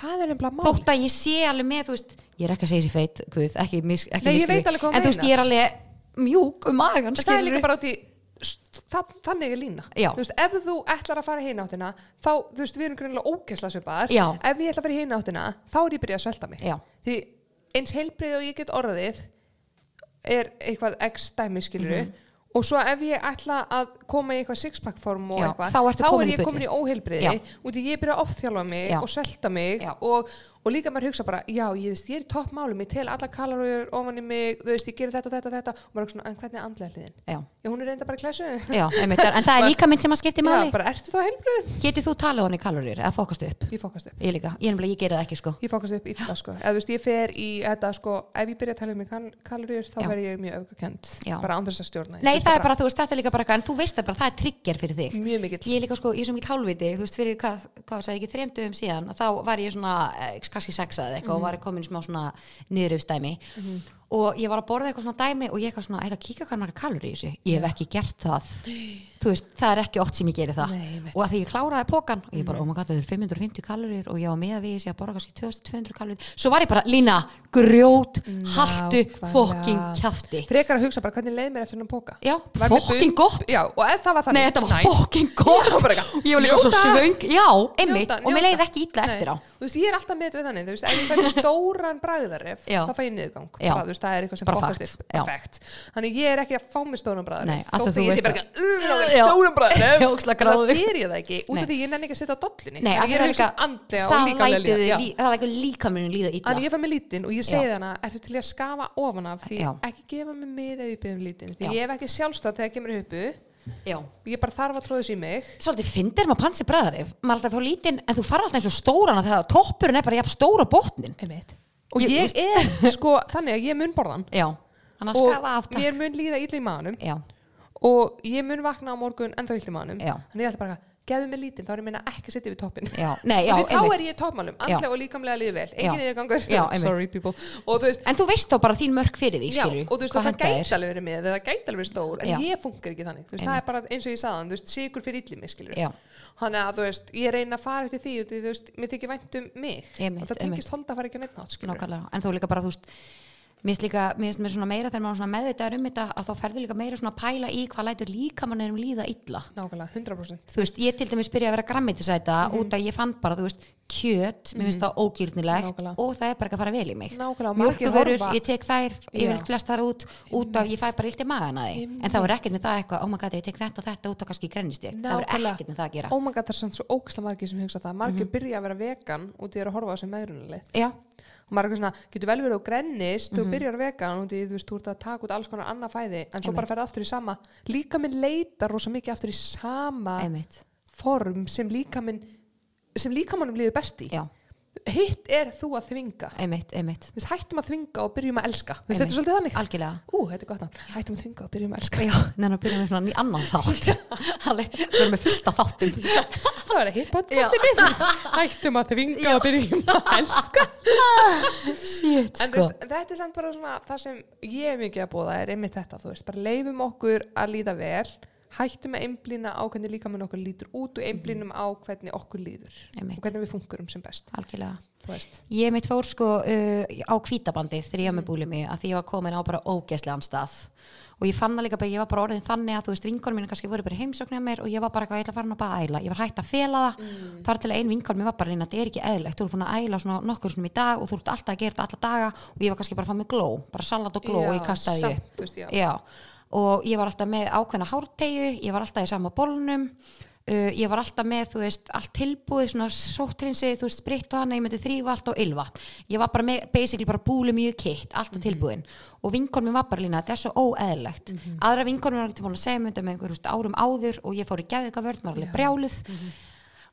Þótt að ég sé alveg með, veist ég er ekki að segja sér feit, guð, ekki, mis, ekki Nei, veit alveg hvað þú en veist, ég er alveg mjúk um magan, En það er líka bara út í það, þannig er lína. Þú veist, ef þú ætlar að fara í hináttina þá, þú veist, við erum greinilega ógæsla svipaðar. Já. ef ég ætla að fara í hináttina þá er ég byrjað að svelta mig. Já. því eins heilbrið og ég get orðið er eitthvað dæmi skiluru Mhm. Og svo ef ég ætla að koma í eitthvað sixpack form og eitthvað þá komin er í ég komin í óheilbriði Já. út í ég byrja að ofþjálfa mig Já. og svelta mig og, og líka maður hugsa bara já, ég, veist, ég er í toppmálum, ég tel alla kaloríur ofan í mig, þú veist, ég gerir þetta, þetta, þetta og maður er svona, en hvernig er andlega hliðin? já, Já, hún er reynda bara í klæsu. já, einmitt, en það er líka minn sem að skipti Já, máli bara ertu þá heilbrið? getur þú talað honni kalorir eða fókast upp Ég fókast upp. ég líka, ég, ég geri það ekki sko Ég fókast upp illa, sko. Eða, þú veist, ég fer í þetta, sko, ef ég byrja að tala um mig kal kaloríur, þá Já. verð ég mjög öfgakend. Já. Bara er líka bara eitthvað, kannski sexað eitthvað og var komin smá svona niðurufstæmi og ég var að borða eitthvað svona dæmi og ég eitthvað svona, eitthvað kíka hvað marga kalori í þessu, ég hef ekki gert það, þú veist, það er ekki oft sem ég geri það. Nei, og að því ég kláraði pókan og ég bara, oh my god, það er 550 kalorir og ég var með að við þessi að borða kannski 2200 kalorir, svo var ég bara, Lína, grjót, Nákvæmlega. fokking kjafti. Frekar að hugsa bara hvernig leið mér eftir hennan póka. Já, fokking gott. Já, og ef það var þannig. Nei, þetta var fokking gott. Ég var líka svo svöng Já, Njóta, og mér leiði ekki illa Nei. eftir á. Þú veist, ég er alltaf með veist, ég þá ég það er eitthvað sem upp. já. Fact. Þannig ég er ekki að fá mér því Þótt að ég sé bara að- ekki. Ógeðslega En gráðugur. Það ger ég það ekki, út af því ég nenni ekki að setja á dollinni. Því ég er er líka líka andlega og líkamlega það lætur líka mér líða illa. Þannig ég fæ mér lítinn og ég segi þannig ertu til að skafa ofan af? Því ekki gefa mér mið ef ég byrjum lítinn því ég hef ekki sjálfstöð þegar kemur uppu Já. Ég bara þarf að tróðis í mig. Svolítið fyndir maður pansi bræðarif Maður er alltaf að fá lítinn En þú fara alltaf eins og stóran að það toppurinn er bara jafn stóra botnin Einmitt. Og Ég- ég, er sko þannig að ég mun borðan Já að og mér mun líða illa í maðanum Já, og ég mun vakna á morgun ennþá illa í maðanum Já. þannig ég ætla bara að gefðu mig lítinn þá er ég meina ekki að setja við toppin því þá er ég í toppmálum, andlega og líkamlega líði vel. Já. engin yfirgangur, Já, einmitt. sorry people. Veist, En þú veist þá bara þín mörk fyrir því, Já, og þú veist, það gæti alveg verið með það gæti alveg verið stór, en Já. ég funkar ekki þannig. Veist, það er bara eins og ég sagði, þú veist, sigur fyrir illi mig, Já, þannig að, þú veist, ég reyna að fara eftir því því, þú veist, mér þykir vænt um mig. Einmitt, og það tengist holda að fara ekki á neitt nátt, skilur nákvæmlega. En þú líka bara, þú veist Mér finnst líka, mér svona meira þegar maður svona meðvitaður um þetta að þá ferður líka meira svona að pæla í hvað lætur líkamannum líða illa. Nákvæmlega, 100% þú veist, ég til dæmis byrja að vera grammetisæta út að ég fann bara, þú veist, kjöt mér finnst það ógýrnilegt Nákvæmlega. og það er bara ekki að fara vel í mig. Nákvæmlega, og margir mjölkuvörur, ég tek þær ég vil flest þar út, út af ég fæ bara illt í magan að því, en það var ekkert með það eitthvað oh my god, ég tek þetta og þetta út og kannski grennist ég. Það Nákvæmlega. ekkert með það að gera. Oh my god, það er samt svo ógæsla margir sem hugsa það. Margir Mhm. byrja að vera vegan út í að horfa á sem meðrunuleg já, og maður er eitthvað svona, getur vel verið og grennist Mhm. þú byrjar vegan í, þú veist, þú ert að taka út alls konar annað fæði, en svo bara ferði aftur í sama. Líka minn leitar rosa mikið aftur í sama einmitt. form sem líka minn sem líka mannum líður best í. Já, hitt er þú að þvinga. Einmitt, einmitt. Veist, hættum að þvinga og byrjum að elska. Veist, þetta er svolítið þannig. Ú, þetta er gott nafn, hættum að þvinga og byrjum að elska. Já, neina að byrja með svona ný annan þátt. Við erum með fullt af þáttum. Það er hitt Já. podcastið minn hættum að þvinga og byrjum að elska. Shit, en þú veist, þetta er samt bara svona það sem ég er mikið að búða er einmitt þetta, þú veist, bara leifum okkur að líða vel hættum að einblýna á hvernig líka minn okkur lítur út og einblýnum á hvernig okkur líður Einmitt. og hvernig við funkurum sem best algjörlega. Ég mitt fór sko uh, á kvítabandið þegar ég var með búlimi að því ég var komin á bara ógeðslegan stað og ég fann það líka bara, ég var bara orðin þannig að þú veist vinkonum mínu kannski voru bara heimsóknir mér og ég var bara eitthvað, ég ætla að bara að æla ég var hægt að fela það, Mm. þar til að ein vinkonum mér var bara að þetta er ekki eðlilegt, þú ert búin að æla svona nokkur svona í dag og þú ert alltaf að gera þetta alla daga og ég var kannski bara að fá mig gló, bara salat og gló og ég kastaði samt, veist, já. Já, og ég var alltaf með ákveðna hártegju, ég var alltaf í sama bólnum uh, ég var alltaf með, þú veist, allt tilbúið svona sóttrinsi, þú veist, spritt og hana ég myndi þrýfa allt og ylvat ég var bara með, basically bara búlu mjög kitt alltaf tilbúin. Og vinkonum var bara lína þetta er svo óeðlegt, aðra vinkonum var ekki búin að segja mynda með einhver þú veist, árum áður og ég fór í geðvika vörð, var alveg brjáluð.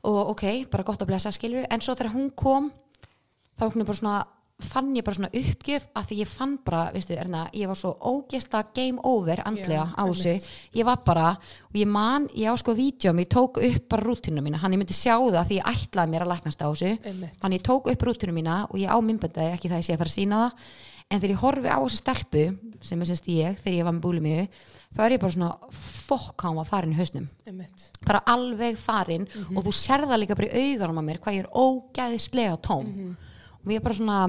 Og ok, bara gott að blessa skilur en svo þegar hún kom þá var hún bara svona fann ég bara svona uppgjöf að því ég fann bara, veistu, erna, ég var svo ógesta game over andlega Já, á þessu. ég var bara, og ég man ég á sko vídjum, ég tók upp bara rútinu mína. Hann ég myndi sjá það því ég ætlaði mér að læknast á þessu. Einmitt. hann ég tók upp rútinu mína og ég á myndböndaði ekki það ég sé að fara að sína það. En þegar ég horfi á þessu stelpu sem er semst ég, þegar ég var með búlimi þá er ég bara svona, fokk hann var farin í hausnum. Bara alveg farin og þú að og ég er bara svona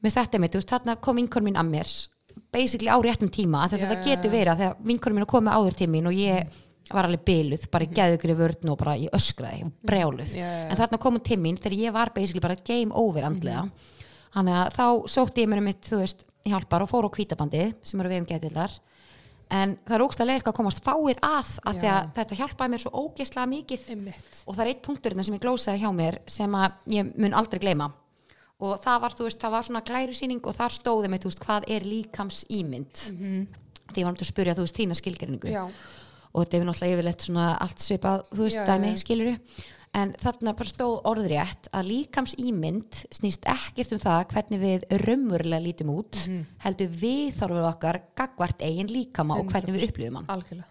með þetta mitt, þarna kom vinkonum mín að mér basically á réttum tíma að þetta já, getur verið að þegar vinkonum mín komið áður til mín og ég var alveg byluð, bara í geðugri vörn og bara ég öskraði, ég var brjáluð. Já, já, já. en þarna komið til mín þegar ég var basically bara game over andlega. Þannig að þá sótti ég mér mitt, þú veist, hjálpar og fór á kvítabandið sem eru við um getildar en það er ógstlega leiðilegt að komast fáir að að þetta hjálpaði mér svo ógeðslega mikið. Einmitt. og það er eitt punktur sem ég glósaði hjá mér sem að ég mun aldrei gleyma og það var, þú veist, það var svona glærusýning og þar stóði mig, þú veist, hvað er líkams ímynd því ég var náttúrulega að spyrja, þú veist, þína skilgreiningu Já. og þetta er náttúrulega yfirleitt svona allt svipað, þú veist, dæmi, já. skiluru en þarna bara stóð orðrétt að líkams ímynd snýst ekkert um það hvernig við raunverulega lítum út Mhm. heldur við þarfum okkar gagvart eigin líkama og hvernig við upplifum hann Algjörlega.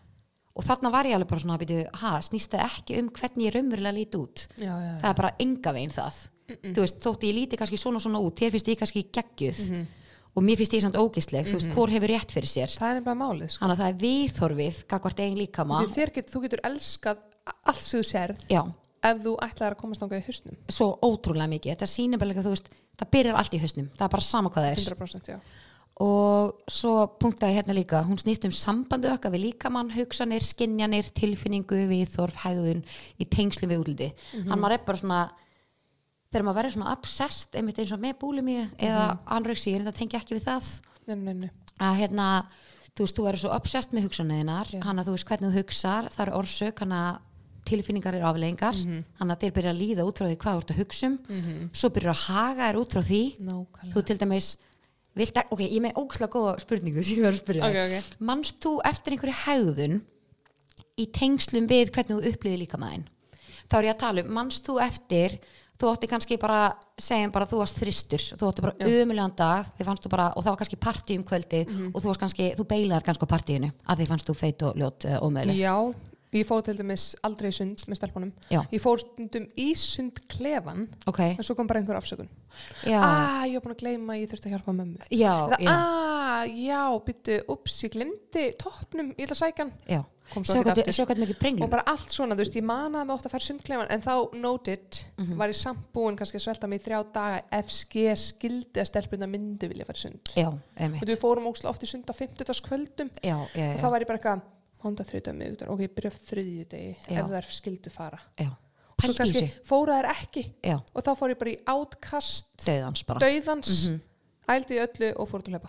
og þarna var ég alveg bara svona að byrju, ha, snýst það ekki um hvernig ég raunverulega lít út Já, já, já. það er bara enga veginn það þú veist, þótt ég líti kannski svona svona út þér finnst ég kannski geggjuð. Mhm. og mér finnst ég samt ógisleg, þú veist, hvor hefur rétt fyrir sér? Það er nefnilega málið, sko. þannig að það er viðþorfið gagvart eigin líkama. Get, þú getur elskað allt sem þú sérð já, ef þú ætlaðir að komast þangað í hausnum. svo ótrúlega mikið. Þetta sýnir bara þú veist, það byrjar allt í hausnum. Það er bara sama hvað það er. 100% já. og svo punktaði hérna líka. Hún snýst um sambandu okkar við líkamann hugsanir, skinjanir, tilfinningu viðþorf, hegðun í tengslum við útliti hann var bara svona þegar maður verður svona obsessed einmitt eins og með búlimíu eða anorexíu, ég reynda að tengja ekki við það Nei, nei, nei. að hérna, þú veist, þú verður svo obsessed með hugsanniðinar, Já. hann að þú veist hvernig þú hugsar, það eru orsök, hann að tilfinningar eru afleðingar, hann að þeir byrja að líða út frá því hvað þú ert að hugsa um svo byrjar að haga þér út frá því Nákvæmlega. þú til dæmis vilt, ek- ok, ég er með ógslag góða spurningu sem ég verður að spyrja Ok, þig. ok. manst þú eftir einhverju hegðun í tengslum við hvernig þú upplýði líka maðin þá er ég að tala um, manst þú eftir þú átti kannski bara, segjum bara þú varst þristur, þú átti bara umulegan dag þið fannst þú bara, og það var kannski partí um kvöldi Mhm. og þú kannski, þú beilaðar kannski á partíinu að þið fannst þú feit og ljót uh, ómeðlega Já, ég fór til dæmis aldrei í sund með stelpunum. Já. Ég fór stundum í sundklefan ok, en svo kom bara einhver afsökun. já, Ah, ég var búin að gleyma ég þurfti að hjálpa mömmu. já, Eða, já, ah, já, byttu, ups, ég glemdi toppnum, ég ætla að sækja hann. já. Sjá hvað, mikið brenglum Og bara allt svona, þú veist, ég manaði mig ótt að fara í sundklefan en þá noted Mhm. var ég samt búin kannski að svelta mig í þrjá daga FG skildi að stelpuna myndi vilja fara í sund. já, einmitt Og við fórum ósla oft í sund á 50. kvöldum já, já, og já, þá var ég bara eitthvað hónda þriðdag miðugdar, ok, byrja þriðju degi ef þær skildu fara. já. Svo kannski fóru þær ekki. Já, og þá fór ég bara í átkast döðans bara. dauðans, ældi í öllu og fór til að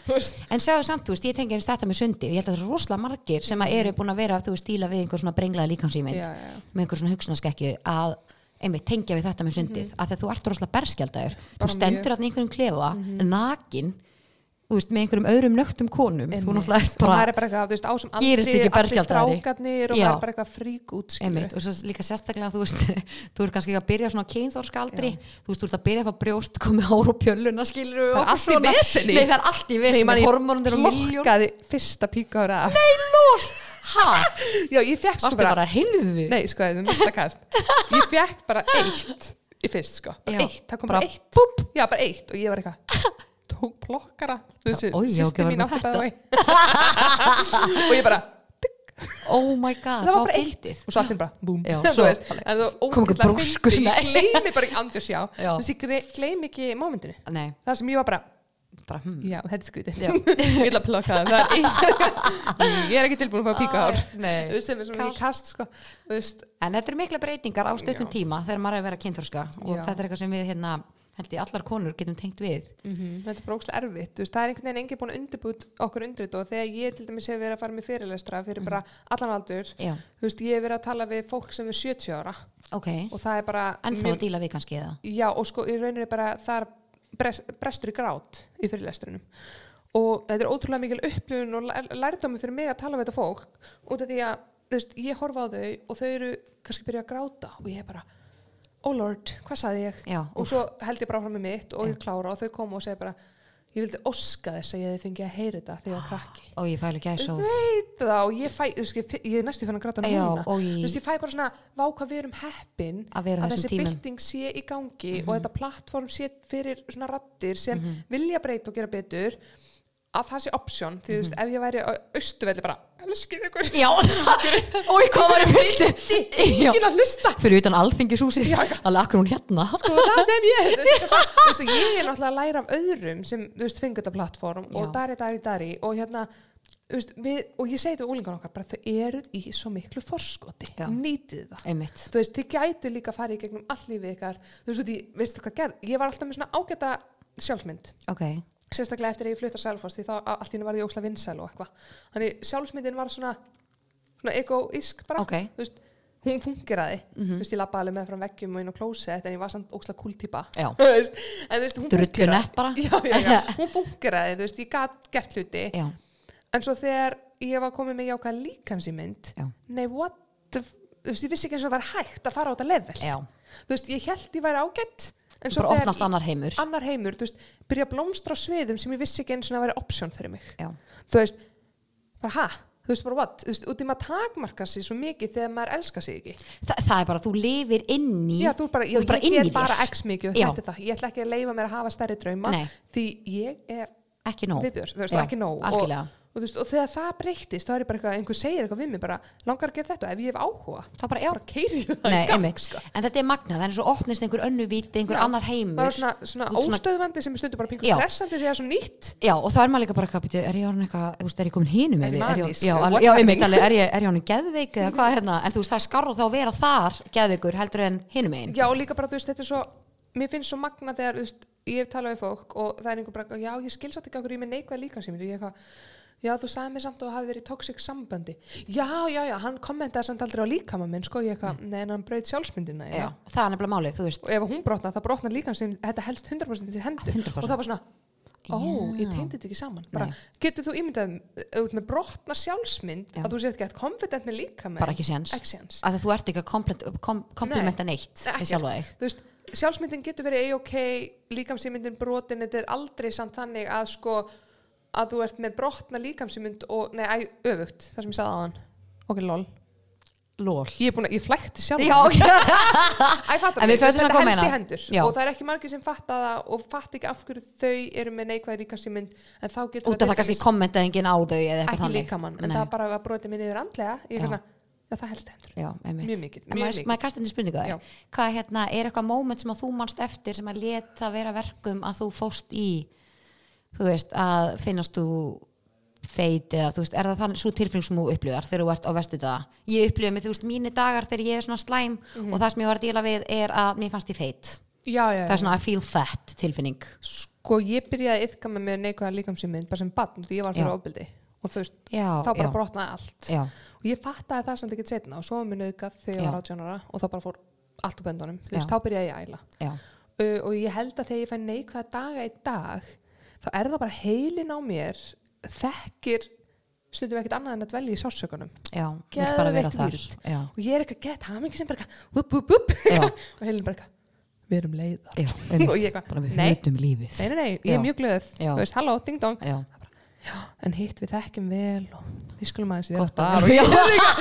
veist. en segðu samt, þú veist, ég tengi eins þetta með sundi ég held að það er rosalega margir sem að eru búin að vera þú veist, stíla við einhver svona brenglaði líkansýmynd með einhver svona hugsunaskekkju að einmitt tengja við þetta með sundið. Mhm. af því að þú ert rosalega berskjaldæður þú stendur mjög. að einhverjum klefa nakin þú veist, með einhverjum öðrum nögtum konum þú Einmitt. náttúrulega ert og maður bara er bara eitthvað, þú veist, á sem Gerist aldrei ekki strákarnir og maður er bara eitthvað frík út og svo líka sérstaklega þú veist, þú ert kannski ekki að byrja svona kynþórskaldri, þú veist, þú ert að byrja að fá brjóst komið hár og pjölluna, skilur Það er allt í vesenni. Nei, það er allt í vesinni, hormónundir og miljón Lokkaði fyrsta píka ára. Af Ha? Já, ég fekk sko bara, Nei, sko, það er mesta kast. Ég fekk bara eitt í fyrst, sko. Bara. Eitt, Tók plokkara Þú já, sýsti mín átti bæði. Og ég bara oh my god, það var bara eitt. og svo allir bara, búm. Þú kom ógeðslega brúskur ég gleymi bara ekki andjós já Já. þess ég gleymi ekki mómentinu það sem ég var bara, bara hmm. já, þetta er skrítið. Ég ætla að plokka það ég er ekki tilbúin að fá píkahár nei. Þú veist, sem er svona í kast. sko. Þú En þetta eru mikla breytingar á stöttum tíma þegar maður er að vera kynþorska og Já. þetta er eitthvað sem við hérna, held ég allar konur getum tengt við. þetta er bara ógslag erfitt veist, það er einhvern veginn enginn búin að undirbúið okkur undir þetta og þegar ég til dæmis hef verið að fara með fyrirlestra fyrir bara allan aldur veist, ég hef verið að tala við fólk sem er 70 ára ok. og það er bara En þá að díla við kannski eða? já, og sko, í rauninni bara það er brest, brestur í grát í fyrirlestrinum og þetta er ótrúlega mikil upplifun og lær- lærdómi fyrir mig að tala við þetta fólk út af því að, veist, ég horfa á þau og þau eru kannski byrja að gráta og ég er bara, oh lord, hvað saði ég? Já, og svo held ég bara fram með mitt og ég klára og þau koma og segja bara ég vildi óska þess að ég fengið að heyra þetta þegar ég var krakki. Og ég fæli gæs og... ég fæ, ég, ég næstu fann að gráta núna. ég- ég fæ bara svona vá hvað við erum heppin Að þessum þessi. Mhm. bylting sé í gangi og þetta plattform sé fyrir svona rattir sem vilja breyta og gera betur að það sé option því þú veist, Mhm. ef ég væri á austuvelli bara, elskir ykkur. Já, og hvað var ég? Já, ekki að hlusta. Fyrir utan já. alveg akkur hún hérna. sko það sem ég þú veist, þú veist, ég er náttúrulega að læra af öðrum sem þú veist, fengur þetta plattform og dari, dari, dari og hérna þú veist, við, og ég segi þetta við úlingan okkar bara þau eruð í svo miklu forskoti. Já. nýtið það. Einmitt. þú veist, þið gætu líka að fara í gegnum all lífið ykkar. Þú veist, því, veistu sérstaklega eftir að ég fluttar Selfoss því þá allt í hennu var ég ósla vinsæl og eitthvað. Þannig sjálfsmyndin var svona svona egoísk bara Ok. þú veist, hún fungeraði þú veist, ég labbaði alveg með frá veggjum og inn á klósett en ég var samt ósla kúltýpa Já. Þú veist, en þú veist, hún Drullu fúnkeraði. nett bara. já, já, já, hún fungeraði, þú veist, ég gat gert hluti. Já, en svo þegar ég var komið með jákvæða líkamsýmynd nei, what the þú veist, ég vissi ekki eins og það var hægt að fara á þetta level. Þú veist, ég held ég væri ágætt en svo þegar opnast annar heimur. annar heimur, veist, byrja að blómstra sviðum sem ég vissi ekki eins og það væri option fyrir mig. Já, þú veist, bara ha? Þú veist bara what, þú veist, út í maður takmarka sig svo mikið þegar maður elskar sig ekki. Þa, það er bara, þú lifir inn í... já, þú er bara, þú ég, bara ég í get bara x mikið og þetta er það, ég ætla ekki að leifa mér að hafa stærri drauma Nei. því ég er Ekki nóg. viðbjör, þú veist, Já, ekki nóg. Algjörlega. og, þú veist, og þegar það breyttist þá er ég bara eitthvað, einhver segir eitthvað við mig bara, langar að gera þetta, ef ég hef áhuga. Þá bara, já. bara keiri það Nei, í gang sko. En þetta er magnað, það er svo opnist einhver önnu viti, einhver Já, annar heimur. bara svona, svona svona- óstöðvandi sem er stundu bara pingur því að það er svo nýtt. Já, og það er maður líka bara eitthvað, er ég orðin eitthvað, þú veist, er ég komin hínum Er ég er er ég honum geðveik eða hvað hérna, en þú veist, það er skarra þá að vera þar geðveikur heldur en hinum einn. Já, og já, eitthvað Já, þú sagði mér samt að þú hafi verið í toxic sambandi. Já, já, já, hann kommentaði samt aldrei á líkama minn, sko, ég eitthvað, nei, en hann brauð sjálfsmyndina, Já, það er nefnilega málið, þú veist. Og ef hún brotnar, það brotnar líkam sem þetta helst 100% í þessi hendur. 100%. Og það var svona, ó, Já. ég teindi þetta ekki saman. Bara, Nei. getur þú ímyndað, þú ert með brotnar sjálfsmynd, Já. að þú séð ekki confident með líkama? Bara ekki séns. Ekki séns. Sjálfsmyndin getur verið a-ok, líkamsýmyndin brotin, þetta er aldrei samt þannig að sko að þú ert með brotna líkamsýmynd og, nei, æ, öfugt, það sem ég sagði aðan. Ok, lol. Lól. Ég er búin að, ég flækti sjálf. Já, Æ, fattar En mig, við fötum þetta hvað helst í meina. hendur Já. og það er ekki margir sem fatta það og fatta ekki af hverju þau eru með neikvæð líkamsýmynd en þá getur út af það kannski kommenta enginn á þau eða eitthvað ekki líkamann, en Nei. það bara var brotið mér niður andlega, ég Já. er svona, já, það helst í hendur. Já, einmitt. Mjög mikið, En mjög maður, mikið. maður kasta þetta spurningu Já. það. Hvað hérna, er eitthvað moment sem að þú manst eftir sem að leta vera verkum að þú fóst í, þú veist, að finnast þú feit eða þú veist, er það þannig svo tilfinning sem þú upplifar þegar þú ert á vestu það? Ég upplifa mig, þú veist, mínu dagar þegar ég er svona slæm Mhm. og það sem ég var að díla við er að mér fannst ég feit. Já, já, Það er svona I feel fat tilfinning. Sko, ég byrjaði að yfka með mér neikvæða líkamsýmynd bara sem barn, því ég var fyrir Já. ofbildi og þú veist, þá bara brotnaði allt og ég fattaði það samt ekki setna og svo var mér nauðgat þegar ég var 18 ára og þá Já. já, í er það bara heilin á mér þekkir stundum ekkert annað en að dvelja í sásökunum já, vill bara vera þar. Já, og ég er eitthvað gett hamingi sem bara eitthvað, wup, wup Já. og heilin bara eitthvað, við erum leiðar. Já, og ég eitthvað, bara við nei, nei, nei, nei, ég er Já. mjög glöð. Já. þú veist, halló, ding dong. Já, en hitt við þekkjum vel og við skulum aðeins vera þar. og ég,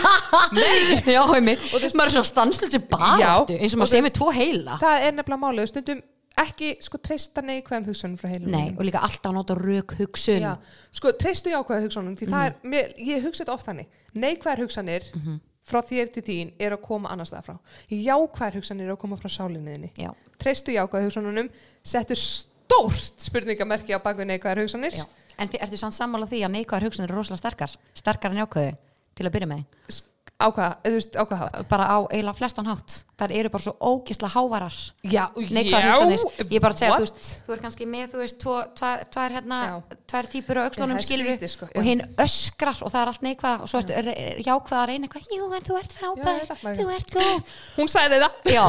Nei, já, einmitt. Og þess maður er svona stanslið sér baráttu Já, eins og og maður sé með tvo heila. Það er nefnilega málið stundum ekki sko treysta neikvæðum hugsunum frá heilum nei, og líka alltaf nota rauk hugsun. Já, sko, treystu jákvæða hugsunum því Mhm. það er, mér, ég hugsa þetta oft þannig. Neikvæðar hugsanir Mhm. frá þér til þín er að koma annars það frá. Jákvæðar hugsanir er að koma frá sálinniðinni já, treystu jákvæða hugsununum settu stórt spurningamerki á bakvið neikvæðar hugsanir. Já. en ertu samt sammála því að neikvæðar hugsun eru rosalega sterkar sterkar en jákvæðu til að byrja með á hvað, á hvað hátt? Bara á eiginlega flestan hátt. Þar eru bara svo ógisla hávarar. Já, neikvæðar hugsanir. Ég er bara segja, þú veist, þú er kannski með þú veist, tvær, hérna tvær aukslunum það er skilur sko, og hinn öskrar og það er allt neikvæða og svo ertu jákvæða að reyna eitthvað, jú en þú ert frábær. það, þú ert góð. Hún sagði það. Já,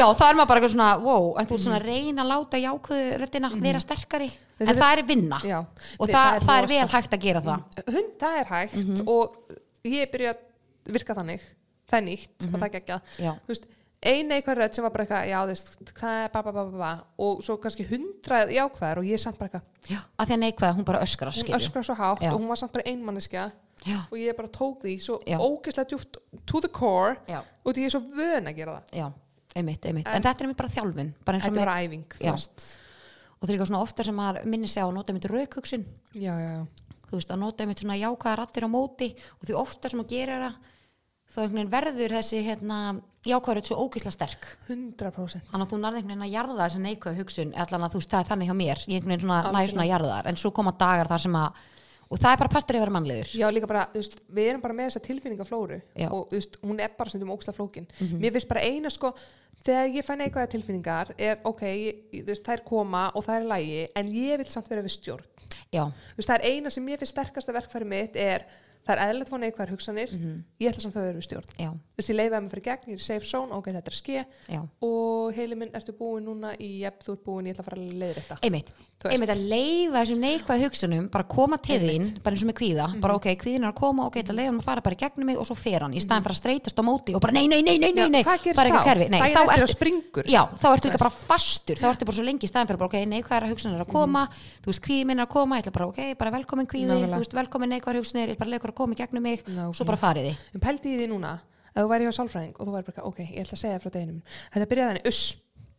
já, þá er maður bara eitthvað svona wow, en þú ert svona að reyna að láta jákvæðu röddina vera sterkari, en er- það er vinna. Já. og það, það er það er vel hægt að gera það. Það er hægt Mhm. og ég byrja virka þannig það er nýtt Mhm. og það gekkja Já. ein neikvæð rödd sem var bara eitthvað já, veist, hvað er ba, ba, ba, ba, ba, og svo kannski hundrað jákvæðar og ég er samt bara eitthvað já, að því að neikvæða, hún bara öskrar hún öskrar svo hátt Já. og hún var samt bara einmanneskja já, og ég bara tók því svo ógeðslega djúft to the core já, og því ég er svo vön að gera það. Já, einmitt, einmitt. En, En- þetta er einmitt bara þjálfun bara þetta með, var æfing, og það er líka svona ofta sem maður minnir sig á að nota einmitt raukhugsun já, já, já þú veist, að nota einmitt svona jákvæða rattir á móti og því ofta sem að gera það þá einhvern veginn verður þessi hérna, jákvæður svo ógisla sterk 100% þannig að þú nærði einhvern veginn að jarða þessa neikvæða hugsun allan að þú veist, það er þannig hjá mér ég einhvern veginn svona næði svona að jarða þar en svo koma dagar þar sem að og það er bara partur yfir mannlegur Já, líka bara, þú veist, við erum bara með þessa tilfinningaflóru Já. Og þú veist, hún er bara sem um óksla flókin. Mér finnst bara eina sko, þegar ég fæ neikvæða tilfinningar er, ok, þú veist, þær koma og það er lægi, en ég vil samt vera við stjórn. Já, Þú veist, það er eina sem mér finnst sterkasta verkfæri mitt er, það er að fá neikvæðar hugsanir, Mhm. ég ætla samt að vera við stjórn. já, Þú veist, ég leiði að mér fyrir gegn, ég er safe zone, ok, þetta er að ske já og heili minn, ertu búin núna í, jep, þú ert búin, ég ætla að fara að leiða þetta. einmitt. Einmitt að leifa þessum neikvæða hugsunum bara koma til þín, bara eins og með kvíða Mhm. bara ok, kvíðin er að koma, ok, þetta leifa hann að fara bara í gegnum mig og svo fer hann, í staðan fyrir að streytast á móti og bara nei, nei, nei, nei, nei, nei bara eitthvað kerfi, nei, þá ertu já, þá ertu líka bara fastur þá ertu bara svo lengi í staðan fyrir bara, ok, neikvæðara hugsanir er að koma þú veist, kvíði minn er að koma, ég ætla bara, ok, bara velkomin kvíði þú veist, velkomin neikvæðara hugsanir, ég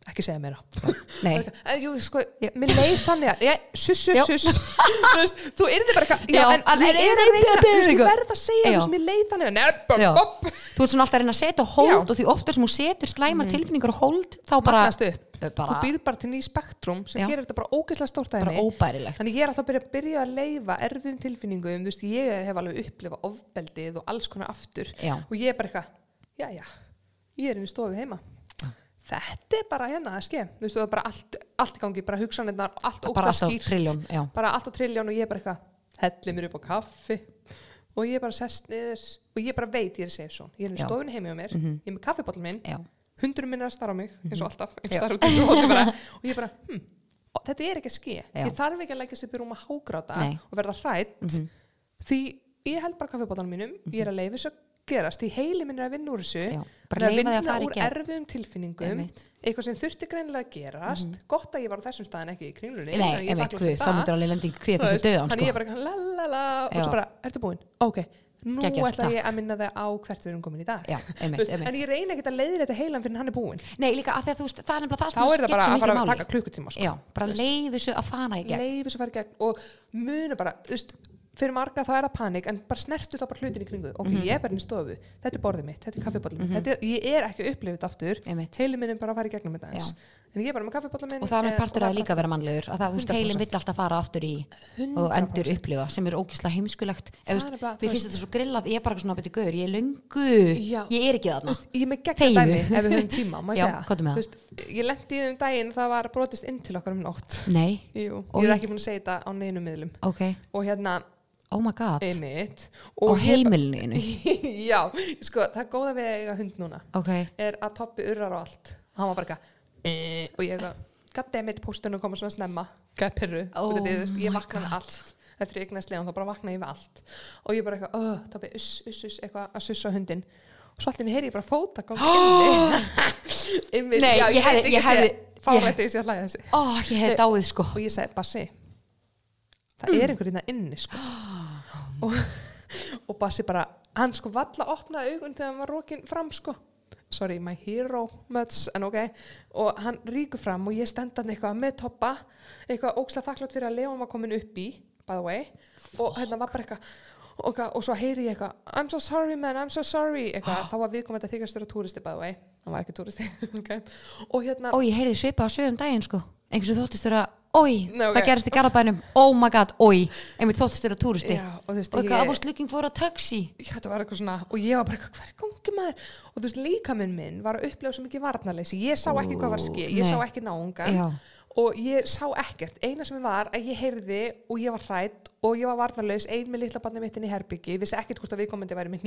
að að að ekki segja nei, Bara, "Eh, Jú, sko, mér leið þannig að, suss, suss, suss. þú yrði bara eitthvað, ég er- er er- að að segja, Já. veist, mér leið þannig að, þú ert svona alltaf að reyna að setja hold og því ofta sem þú setur slæmar tilfinningar og hold þá bara, Þú býrð bara til ný spektrum sem gerir þetta bara ógeðslega stórt að henni. Þannig ég er alltaf að byrja, byrja að leifa erfiðum tilfinningum, ég hef alveg upplifað ofbeldið og alls konar aftur og ég er bara eitthvað, já, já, ég er inn í stofu heima. Þetta er bara hérna að ske, þú veist, það er bara allt, allt í gangi, bara hugsanirnar, allt ógsta alltaf skýrt, trilljón, bara allt á trilljón og ég er bara eitthvað, helli mér upp á kaffi. Og ég er bara sest niður og ég bara veit ég er safe zone, ég er í Já. stofinu heima á mér, Mhm. ég er með kaffibotl minn, hundurum minn er að starra á mig eins og alltaf, ég starra út í hóti bara. Og ég bara, hm, og þetta er ekki að ske Já. ég þarf ekki að leggja sér byrjum að hágráta og verða hrætt Mhm. því ég held bara kaffibótanum mínum ég er að að gerast því heili minn er að vinna úr þessu já er að vinna úr erfiðum tilfinningum Einmitt. Eitthvað sem þurfti greinilega að gerast gott að ég var á þessum staðin ekki í kringlunni Nei, ég er einmitt, þá það. myndir alveg lendi kvíða þessu veist, döðan þannig ég sko. er bara eitthvað lalala og svo bara, ertu búin? ok, nú ætla ég að minna þig á hvert við erum komin í dag já, einmitt, veist, en einmitt ég reyna ekki að leiðir þetta heilan fyrir hann er búin nei, líka að því að þú veist, það er nefnilega það þá er það bara svo að fara að taka klukkutíma sko. bara leif þessu að fara í gegn og muna bara, þú veist, fyrir marga þá er það panik en bara snertu þá bara hlutin í kringu ok, Mhm. ég er bara inn í stofu, þetta er borðið mitt þetta er mitt, þetta er, ég er ekki að upplifa þetta aftur heilin minn er bara að fara í gegnum þetta eins en ég er bara með kaffibóllin minn og það með partur og að líka vera mannlegur að það, veist, 100%. heilin vill alltaf fara aftur í og 100%. endur upplifa sem er ógislega heimskulegt. Það við finnst þetta svo grillað, ég er bara svona betið gauður, ég er löngu Já. ég er ekki þarna. Ég er með gegn dæmi ef við höfum tíma, Já, það. Veist, ég lendi í því um daginn það var brotist inn til okkar um Oj. ég er ekki búin að segja þetta á neinu miðlum. Ok, og hérna, oh my god. Einmitt. Og og heimilinu já, sko, það góða við að eiga hund núna ok, er að toppi urrar og allt. Og hann var bara eitthvað eh, og ég eitthvað, goddammit póstunum koma svona snemma. Gæði perru, Oh þetta, ég my vakna með God. allt. Eftir ég eignast leðan, þá bara vakna ég við allt. Og ég bara eitthvað, oh, toppi, uss, uss, uss eitthvað að sussa hundin og svo allt inni heyri ég bara fóta inni. Nei, já, ég hefði- ég hefði- fálætti ég sé að hlæja þessi ó, ég hef dáið sko. Og ég segi, Bassi það er einhver hérna inni sko. og, og Bassi bara hann sko valla opnaði augun þegar hann var rókin fram sko. Sorry, my hero much, en ok. Og hann ríkur fram og ég stend hann eitthvað með toppa, eitthvað ókslega þakklátt fyrir að Leon var komin upp í, by the way. Og hérna var bara eitthvað og, og svo heyri ég eitthvað I'm so sorry man, I'm so sorry. Eitthvað, þá var viðkomandi að þykast vera túristi by the way, hann var ekki túristi ok, og hérna Ói, ég heyrði svipa á sögum daginn sko. Einhvers og þóttist vera, ói, Nei, ok. það gerist í Garabænum oh my god, ói, einmitt þóttist vera túristi. Já, og þú veist, og ég, I was looking for a taxi. Já, þetta var eitthvað svona og ég var bara eitthvað, hver er gangi maður og þú veist, líkaminn minn var að upplega svo mikið varnarleysi. Ég sá ekki hvað var að ske, ég Nei. sá ekki náungan Já. og ég sá ekkert, eina sem var að ég heyrði og ég var hrætt og ég var varnarlaus ein með litla barnið mitt inn í herbyggi vissi ekkert hvort að viðkomandi væri með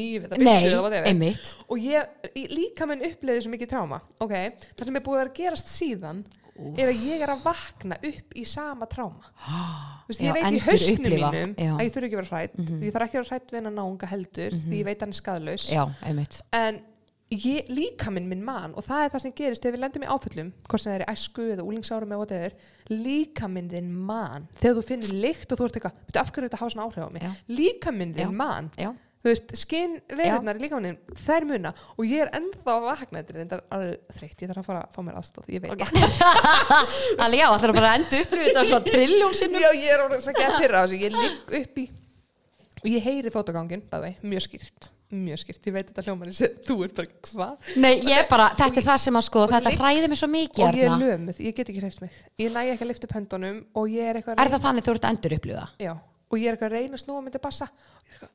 einmitt. Og ég, líka minn uppleiði svo mikið tráma ok, það sem er búið að að gerast síðan er að ég er að vakna upp í sama tráma. Þú veist, Já, ég veit í hausnum mínum já. Mhm. að ég þurfi ekki að vera hrætt ég þarf ekki að vera hrætt við hennar náunga heldur því ég veit hann er skadlaus Já, en ég, líka minn minn mann og það er það sem gerist þegar við lendum í áföllum hvort sem það er í æsku eða úlingsárum eða whatever líka minn þinn mann þegar þú finnir lykt og þú ert eitthvað "Bíddu, af hverju er þetta hafa svona áhrif á mig? Já. líka minn Já. þinn mann Já, þú veist, skinn veirurnar í líka minn þær muna. Og ég er ennþá að vakna þetta er reyndar alveg þreytt, ég þarf að fara að fá mér aðstóð ég veit alveg já, það er bara að enda upplifið þetta svo trilljón sinnum Já, ég er orðin svo gett pyrra á þessu. Ég ligg upp í og ég heyri fótagangin, bæði, mjög skýrt. Mjög skýrt, ég veit þetta hljóman þú ert bara, hvað? Nei, ég bara, þetta er það sem að sko, þetta hræði mig svo mikið og ég er lömuð, ég get ekki hreift mig. Ég næ ekki að lifta upp höndunum og ég er eitthvað Er það þannig þú ert að endur upplifa já, og ég er eitthvað að reyna að snúa myndi bassa. Og ég er eitthvað,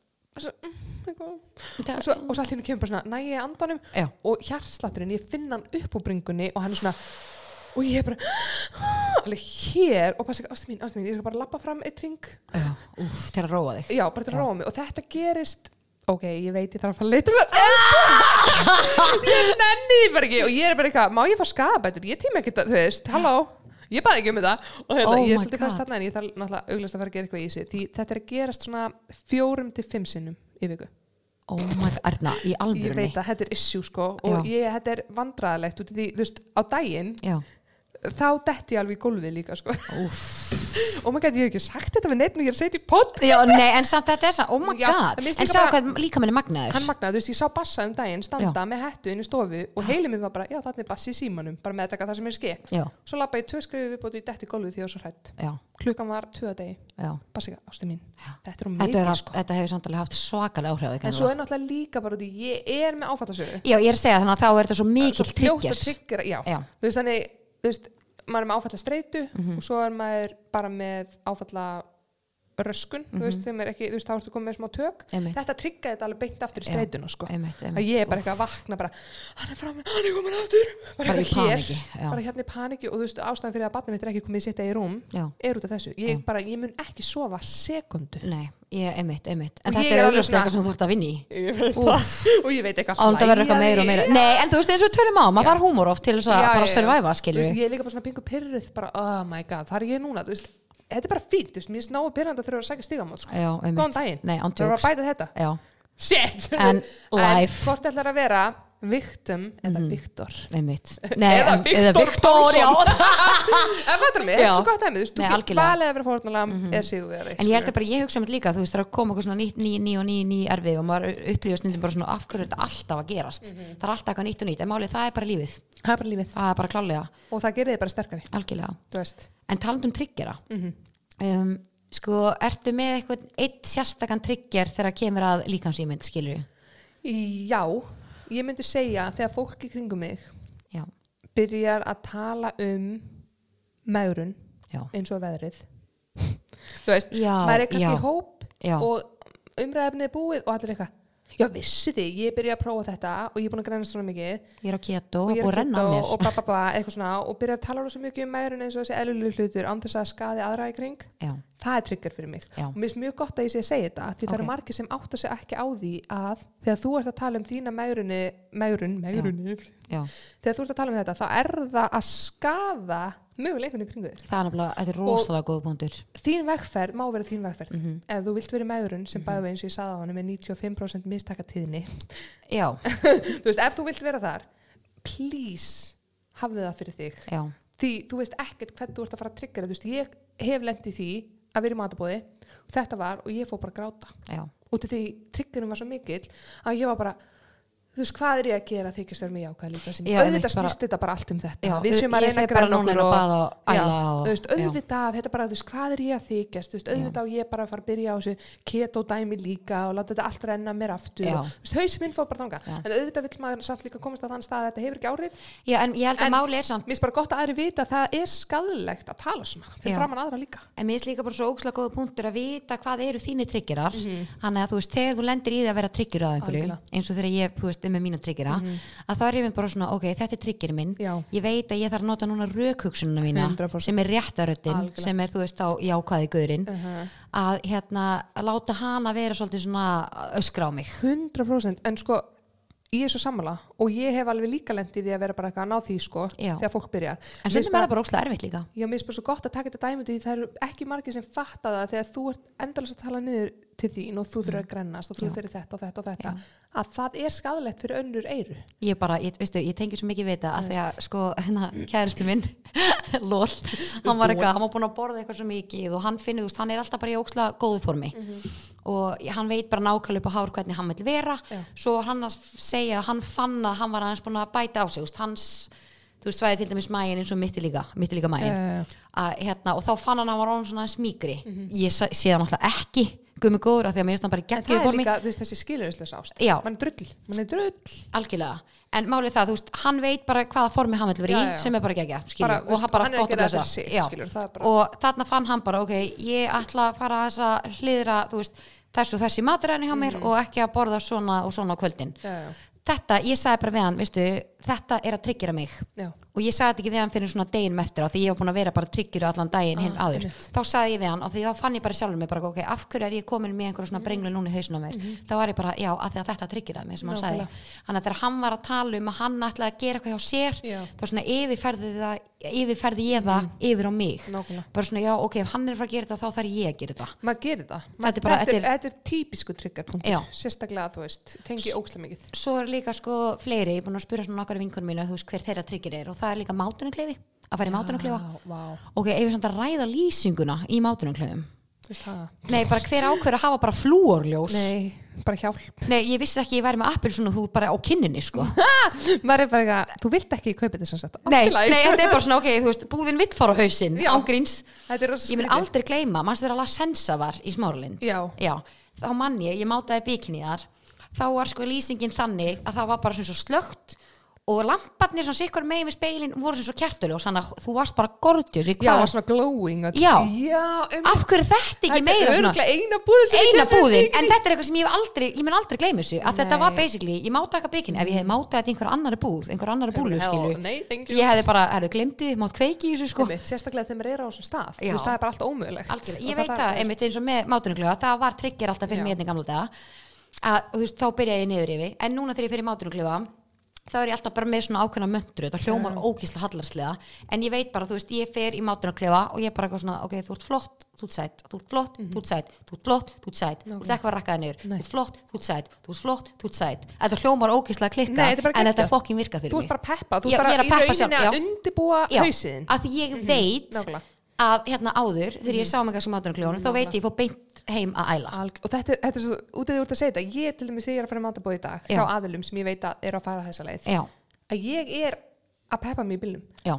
mm, og svo, og svo allir henni kemur bara svona, næ ég andanum Já, og hjartslátturinn, ég finn hann upp á bringunni og hann er svona og ég er bara alveg hér og passa ekki, ástu mín, ástu mín, ég skal bara lappa fram eitt ring til að róa þig. Já, bara til að róa mig. Og þetta gerist ok, ég veit ég þarf að fara leita mér. Ég nenni því bara ekki og ég er bara eitthvað, má ég fá skabætur ég tíma ekki það, þú veist, halló ég baði ekki um þetta. Og hérna, Oh ég er svolítið fast þarna en ég þarf náttúrulega auglast að fara að gera eitthvað í þessu. Því þetta er að gerast svona fjórum til fimm sinnum í viku. Oh my god, Erna, í ég veit að þetta er issue sko og ég, þetta er vandræðalegt út í því, þú veist, á daginn Já, þá detti ég alveg í gólfið líka sko. Og maður gæti ég hef ekki sagt þetta við neitt en ég er að þetta í Já, nei, en samt þetta er það, oh my Já, god. finnst En bara- hvað líka minni magnaður. Hann magnaði, þú veist, ég sá bassa um daginn standa með hettu inn í stofu og heilið mér var bara, já, er bassi í símanum bara með að taka það sem er Já, svo lappa ég tvö skrifu viðbót í detti gólfið því ég var svo hrætt já, klukkan var tvö að degi, já. Bassi, ástu mín þetta er um mikið sko. þetta hefur samt alveg haft svakalega áhrif en svo er náttúrulega líka bara út í, ég er með áfattasögu Já, ég er að segja þannig að þá er þetta svo svo mikill þú veist maður er með áfalla streitu Mhm. og svo er maður bara með áfalla röskun, þú veist, sem er ekki veist, þá ertu komið með smá tök. Einmitt. þetta tryggaði þetta alveg beint aftur í Já. streituna sko. Að ég er bara eitthvað að vakna bara, hann er fram, hann er komin aftur bara, Bara í eitthvað hér, paniki, já. bara hérna í paniki og þú veist, ástæðan fyrir að batnið mitt er ekki komið í sitt í rúm Já, er út af þessu, ég Já. bara, ég mun ekki sofa sekundu nei, ég, einmitt, einmitt En Og þetta er auðvitað eitthvað sem þú þarft að vinna í og ég veit eitthvað Án það verður eitthvað meira og meira hlæja. Nei, en þú veist eins og við tölum á, maður Já. þarf húmor oft til þess að Já, bara já, já. veist, ég er líka bara svona pingu pyrruð bara, oh my god, það er ég núna þú veist, þetta er bara fínt, þú veist, mér er snáðu pyrrandi að þurfa að sækja stigamót sko. Góðan daginn, ándjóks að bæta þetta. Já, shit, en life. hvort ætlar að vera victim eða Mhm. Viktor Einmitt Nei, Eða Viktor Viktor, það fattur mig, þetta Já. er svo gott dæmi þú veist, þú. Mhm. valið að vera fórnalega eða sigurveri En ég held að bara, ég hugsa mér líka, þú veist, það er að koma eitthvað svona ný, ný, ný og ný, ný erfið og maður upplýður stundum bara svona af hverju er þetta alltaf að gerast. Það er alltaf eitthvað nýtt og nýtt, en málið það er bara lífið. það er bara lífið Það er bara klálega, og það gerir þið bara sterkari, En talandum tryggjara, Mhm. um, sko, ertu með eitthvað þegar að ég myndi segja þegar fólk í kringum mig Já, byrjar að tala um já, eins og veðrið. Þú veist, Já, maður er kannski í hóp og umræðefnið er búið og allir eitthvað já vissi þið, ég byrja að prófa þetta og ég er búin að græna svona mikið ég er á keto og og að renna mér. og bla bla, eitthvað svona og byrja að tala svo mikið um megrun eins og þessi eðlulegu hlutur án þess að skaði aðra í kring Já, það er trigger fyrir mig Já. og mér finnst mjög gott að ég sé að segja þetta því það Ok. eru margir sem átta sig ekki á því að þegar þú ert að tala um þína megrun, megrunni já, þegar þú ert að tala um þetta þá er það að skaða mögulega einhvern veginn kringu þér það er nefnilega, þetta er rosalega góð búndur. þín vegferð má vera þín vegferð. Mhm. ef þú vilt vera í megrun sem bæði eins og ég saði á hann með 95% mistakatíðni Já, þú veist, ef þú vilt vera þar please, hafðu það fyrir þig. Já, því þú veist ekkert hvernig þú ert að fara að tryggja veist, ég hef lent í því að vera í matabóði þetta var og ég fór bara að gráta. Já, út af því tryggjunum var svo mikill að ég var bara þú veist, hvað er ég að gera? Þykist vera með jákvæð líka sem Já, auðvitað snýst þetta bara allt um þetta. Já, við séum að reyna að græna okkur á og og já, veist, auðvitað, þetta er bara, þú veist, hvað er ég að þykjast? Þú veist, auðvitað og ég bara fara að byrja á þessu keto dæmi líka og láta þetta allt renna mér aftur og, þú veist, hausinn minn fór bara þanga Já. en auðvitað vill maður samt líka komast að þann stað að þetta hefur ekki áhrif. Já, en ég held að máli er samt mér finnst bara gott að aðri vita að það er skadlegt að tala svona fyrir framann aðra líka Veist, lendir í því að vera trigger að veist, er með mína triggera að þá er ég með bara svona, ok, þetta er trigger minn. Já. ég veit að ég þarf að nota núna rökhugsununa mína 100%. sem er réttaröttin sem er, þú veist, á jákvæði guðurinn uh að hérna, að láta hana vera svolítið svona öskra á mig. 100% en sko ég er svo sammála og ég hef alveg líka lent í því að vera bara eitthvað að ná því sko Já. þegar fólk byrjar. En stundum er það bara ógslag erfitt líka. Já, mér finnst bara svo gott að taka þetta dæmi út í því það eru ekki margir sem fatta það þegar þú ert endalast að tala niður til þín og þú þurfur að grennast og þú Mm. Já. þurfur þetta og þetta og þetta að það er skadalegt fyrir önnur eyru. Ég bara, ég, veistu, ég tengi svo mikið við þetta að því að sko, hérna, kæristu minn lól, hann var eitthvað hann var búin að borða eitthvað svo mikið og hann finnur, hann er alltaf bara í óksla góðu formi. Og hann veit bara nákvæmlega upp á hár hvernig hann vil vera. Já. svo hann að segja hann fann að hann var aðeins búin að bæta á sig, veist, hans þú veist, svæði til dæmis mægin eins og mitti líka mitti líka mægin Já, já, að, hérna, og þá fann hann að hann var svona smíkri ég sa- sé það náttúrulega ekki gummi góður af því að mér finnst hann bara geggjuð það er líka veist, þessi skilurinslega ást. Já. mann er drull, mann er drull. Algjörlega. En málið það, þú veist, hann veit bara hvaða formi hann vil vera í, sem er bara Bara, og hann bara gott að að blessa bara- og þarna fann hann bara, ok, ég ætla að fara að að veist þessu þessi maturæðinu hjá mér og ekki að borða svona og svona á kvöldin. Já, já, þetta, ég sagði bara við hann, veistu þetta er að tryggjara mig. Já, og ég sagði ekki við hann fyrir svona deginum eftir á því ég var búin að vera bara tryggjuru allan daginn hinn Ah, áður, einmitt. þá sagði ég við hann og því þá fann ég bara sjálfur mig bara, ok, af hverju er ég komin með einhverjum svona brenglu núna í hausinn á mér þá var ég bara, já, að þetta tryggjara mig sem hann sagði, Mhm. Nákvæmlega. þannig að þegar hann var að tala um að hann ætlaði að gera eitthvað hjá sér Já. þá svona yfirferði, það, yfirferði ég það yfir á mig. Nákvæmlega. Bara svona, já, ok, ef hann er að fara að gera þetta þá þarf ég að gera þetta. Maður gerir það. Þetta er bara- þetta, er, þetta þetta er típisku triggerpunktur Já. sérstaklega þú veist, tengi ókslega mikið. Svo er líka sko fleiri, ég er búin að spura svona okkar vinkunum mínu, þú veist hver þeirra tryggir er og það er líka mátunarklefi, að fara í mátunarklefa. Vá, vá, ok, ef við samt að ræða lýsinguna í mátunarklefum veist það? Nei, bara hver ákveður að hafa bara flúorljós? Nei, bara hjálp. Nei, ég vissi ekki að ég væri með appil svona hú bara á kinninni sko. Maður er bara eitthvað, þú vilt ekki kaupa þetta sem sagt. Nei, nei, þetta er bara svona, ok, þú veist búðin vill fara á hausinn, Já. ángríns þetta er rosa ég mun skrítið. aldrei gleyma, mannstu þegar La Sensa var í Smáralind? Já. þá mann ég, ég mátaði bikini þar. Þá var sko lýsingin þannig að það var bara svona svo slögt og lamparnir svona sikkur megin við speilin voru svona svo kertuljós þannig að þú varst bara gorgeous í já, svona glowing Já. já um, af hverju er þetta ekki meira þetta er eina búðin eina búðin, en þetta er eitthvað sem ég hef aldrei ég mun aldrei gleyma þessu, að þetta Nei. var basically ég máta eitthvað bikini, ef ég hef mátað þetta einhver annari búð einhver annari búlu, skilu nei, ég hefði bara, hefði glemdi, mátt kveiki í þessu sko. Einmitt, sérstaklega þegar maður er á þessum stað. Þú veist, það er bara alltaf ómögulegt. Ég veit það, einmitt eins og með mátunuglega það var þú þá er ég alltaf bara með svona ákveðna möndru þetta hljómar Já. ókísla hallarslega en ég veit bara, þú veist, ég fer í mátunuglega og ég er bara eitthvað svona, ok, þú ert flott, þú ert sætt þú ert flott, þú ert sætt, þú ert flott, þú ert sætt þú ert ekki að rakkaði niður, Mhm. Nei. þú ert flott, þú ert sætt þú ert flott, þú ert sætt þetta hljómar ókísla klikka, en þetta fokkin virkað fyrir Þú mig. ert bara peppa, þú ert bara í rauninni að já. undibúa Að að hérna áður, þegar ég sá mig kannski mátunarkljónum, þá veit ég fór beint heim að æla Alg og þetta er, þetta er svo, út af því þú ert að segja þetta ég til dæmis þegar ég er að fara matabóð í dag Já. hjá aðilum sem ég veit að eru að fara þessa leið já, að ég er að peppa mig í bílnum já,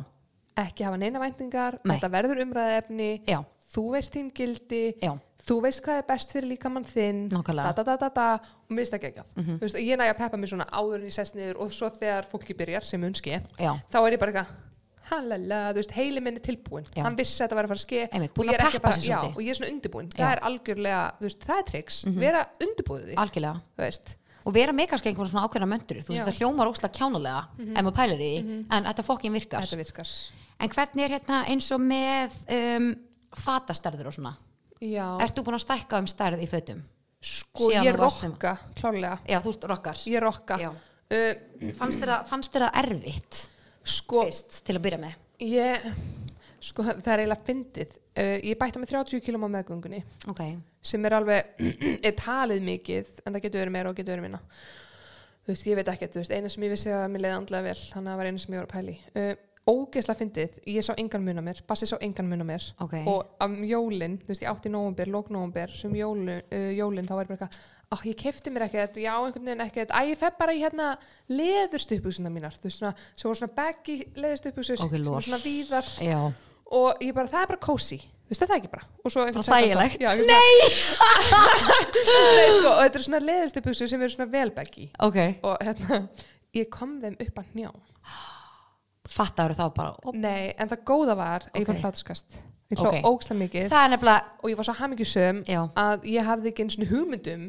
ekki hafa neina væntingar, Nei. þetta verður umræðefni já, þú veist þín gildi já þú veist hvað er best fyrir líkamann þinn Nákvæmlega. da, da, da, da, da, og það geggjað mm -hmm. ég næg að peppa mig svona áður en ég sest niður og svo þegar fólki byrjar sem unski Já. þá er ég bara eitthvað halala, þú veist, heili minn er tilbúin Já. hann vissi að þetta var að fara að ske Einmitt, og ég að bara, já, og ég er svona undirbúin það er algjörlega, þú veist, það er triks vera undirbúið því, algjörlega. Þú veist. Og vera með kannski einhvern svona ákveðna möndur þú veist, þetta hljómar óslega kjánulega ef maður pælir í því, en þetta fokkin virkar. Þetta virkar. En hvernig er hérna eins og með um, fatastærður og svona? Já, ert þú búin að stækka um stærð í fötum? sko, síðan ég heima? rokka klálega, já, þú rokkar. Ég rokka. Uh, fannst þér það erfitt sko, fyrst, til að byrja með. Ég sko, það er eiginlega fyndið. Uh, ég bætti með 30 km á meðgöngunni ok, sem er alveg er talið mikið en það getur verið meira og getur verið minna. Þú veist, ég veit ekki, þú veist, eina sem ég vissi að mér leiði andlega vel þannig að það var eina sem ég var að pæli uh, ógeðslega fyndið, ég sá engan mun á mér Bassi sá engan mun á mér. Ok. og um jólin, þú veist, ég átti í nóvumber, lók nóvumber sem jólin, uh, jólin þá var ég bara eitthvað ah, ég kefti mér ekkert, já, einhvern veginn ekkert að ég fef bara í hérna leðurstupuksuna mínar, þú veist, svona, sem voru svona baggy leðurstupuksur, Ok, sem voru svona víðar. Já. og ég bara, það er bara cozy. Þú veist, það er ekki bara. Og svo einhvern einhvern svona- Nei, sko, og þetta eru svona leðurstupuksur sem eru svona vel baggy. Ok. og hérna, ég kom þeim upp að njá Fattar þá bara. Ó, Nei, en það góða var að ég fór hlátuskast ég hló Ok. ógsla mikið. Það er nefnilega, og ég var svo hamingjusum Já. að ég hafði ekki eins og hugmyndum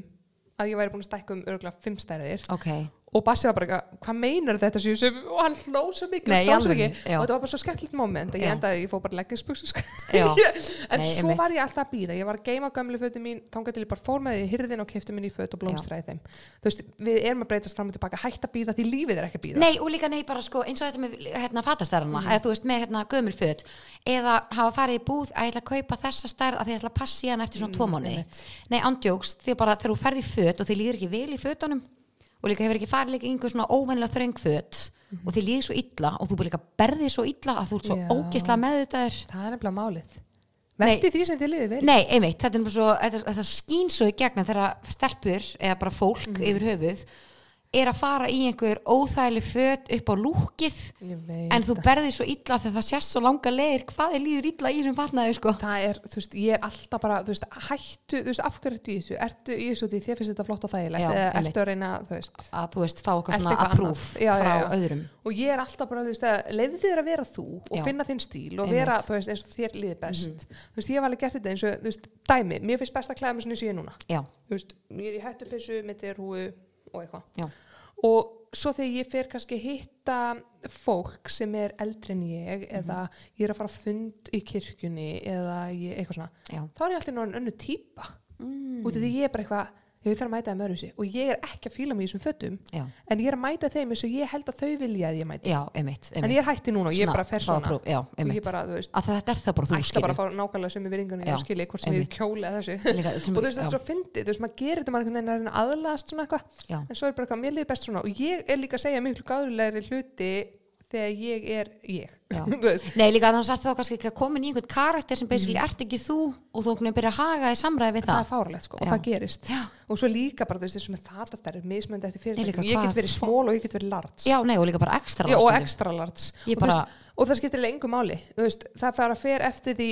að ég væri búin að stækka um örgulega fimm stærðir ok. Og Bassi var bara eitthvað, hvað meinar þetta? Sem og hann hló svo mikið, og þetta var bara svo skemmtilegt moment ég endaði, ég fór bara leggingsbuksu sko. En Nei, svo einmitt. var ég alltaf að býða ég var að geima gömlu fötu mín, þangað til ég bara fór með því í hyrðin og kefti minni í föt og blómstræði þeim. Þú veist, við erum að breytast fram og tilbaka hætt að býða því lífið er ekki að býða Nei, og líka nei, bara sko, eins og þetta með hérna, fatastærna, eða þú veist, með hérna, gömul föt eða hafa farið í búð að ég ætla að kaupa þessa stærð að ég ætla að passa í hann eftir svona tvo mánuði. einmitt. Nei, andjóks, því bara þegar þú ferði í föt og þið líður ekki vel í fötunum og líka hefur ekki farið líka einhver svona óvennilega þröng föt og þið líður svo illa og þú búið líka berðið svo illa að þú ert svo Já. ógislega meðutaður. það er nefnilega málið Nei. Velti því sem þið liðið vel Nei, einmitt, þetta er svo, þetta, þetta skýn svo í gegna þegar stelpur eða bara fólk Mhm. yfir höfuð er að fara í einhver óþægileg föt upp á lúkið en þú berðir svo illa þegar það sést svo langa leiðir hvað er líður illa í þessum fatnaði sko. það er, þú veist, ég er alltaf bara þú veist, hættu, þú veist, af hverju ertu í þessu? Ertu í þessu því þér finnst þetta flott og þægilegt? Eða ertu að reyna, þú veist að þú veist, fá okkar svona apprúf annað? Já, já, frá öðrum. Og ég er alltaf bara, þú veist, að leiði þér að vera þú og Já. finna þinn stíl og vera, þú veist, eins og þér líði best. Eins og, þú veist, og eitthvað og svo þegar ég fer kannski hitta fólk sem er eldri en ég Mhm. eða ég er að fara að fund í kirkjunni eða ég, eitthvað svona já þá er ég alltaf náttúrulega önnu típa mm. út af því ég er bara eitthvað ég þarf að mæta þeim öðru sig og ég er ekki að fíla mig í þessum fötum Já, en ég er að mæta þeim eins og ég held að þau vilja að ég mæti. Já, einmitt, einmitt. en ég hætti núna og ég er bara fer fá svona Já, og ég bara, þú veist, að þetta er það bara þú ætla bara að fá nákvæmlega sömu virðingunni Já, og skilji hvort sem ég er eða þessu. Líka, og þú veist, þetta er svo fyndið, þú veist, maður gerir þetta maður einhvern veginn að að aðlast svona eitthvað. En svo er bara eitthvað, mér liði best svona. Og ég er líka að segja miklu gáðulegri hluti þegar ég er ég. Nei, líka þannig að þá kannski ekki að komin í einhvern karakter sem basically Mhm. ert ekki þú? og þú byrja að haga í samræði við það það. er fárlegt sko, og Já. það gerist. Já, og svo líka bara, veist, þessum með fatastærri mismöndi eftir fyrirtækjum, ég get verið smól og ég get verið large. Já, nei, og líka bara ekstra Já, og large Ég og, bara- veist, og það skiptir engu máli. Veist, það fara að fer eftir því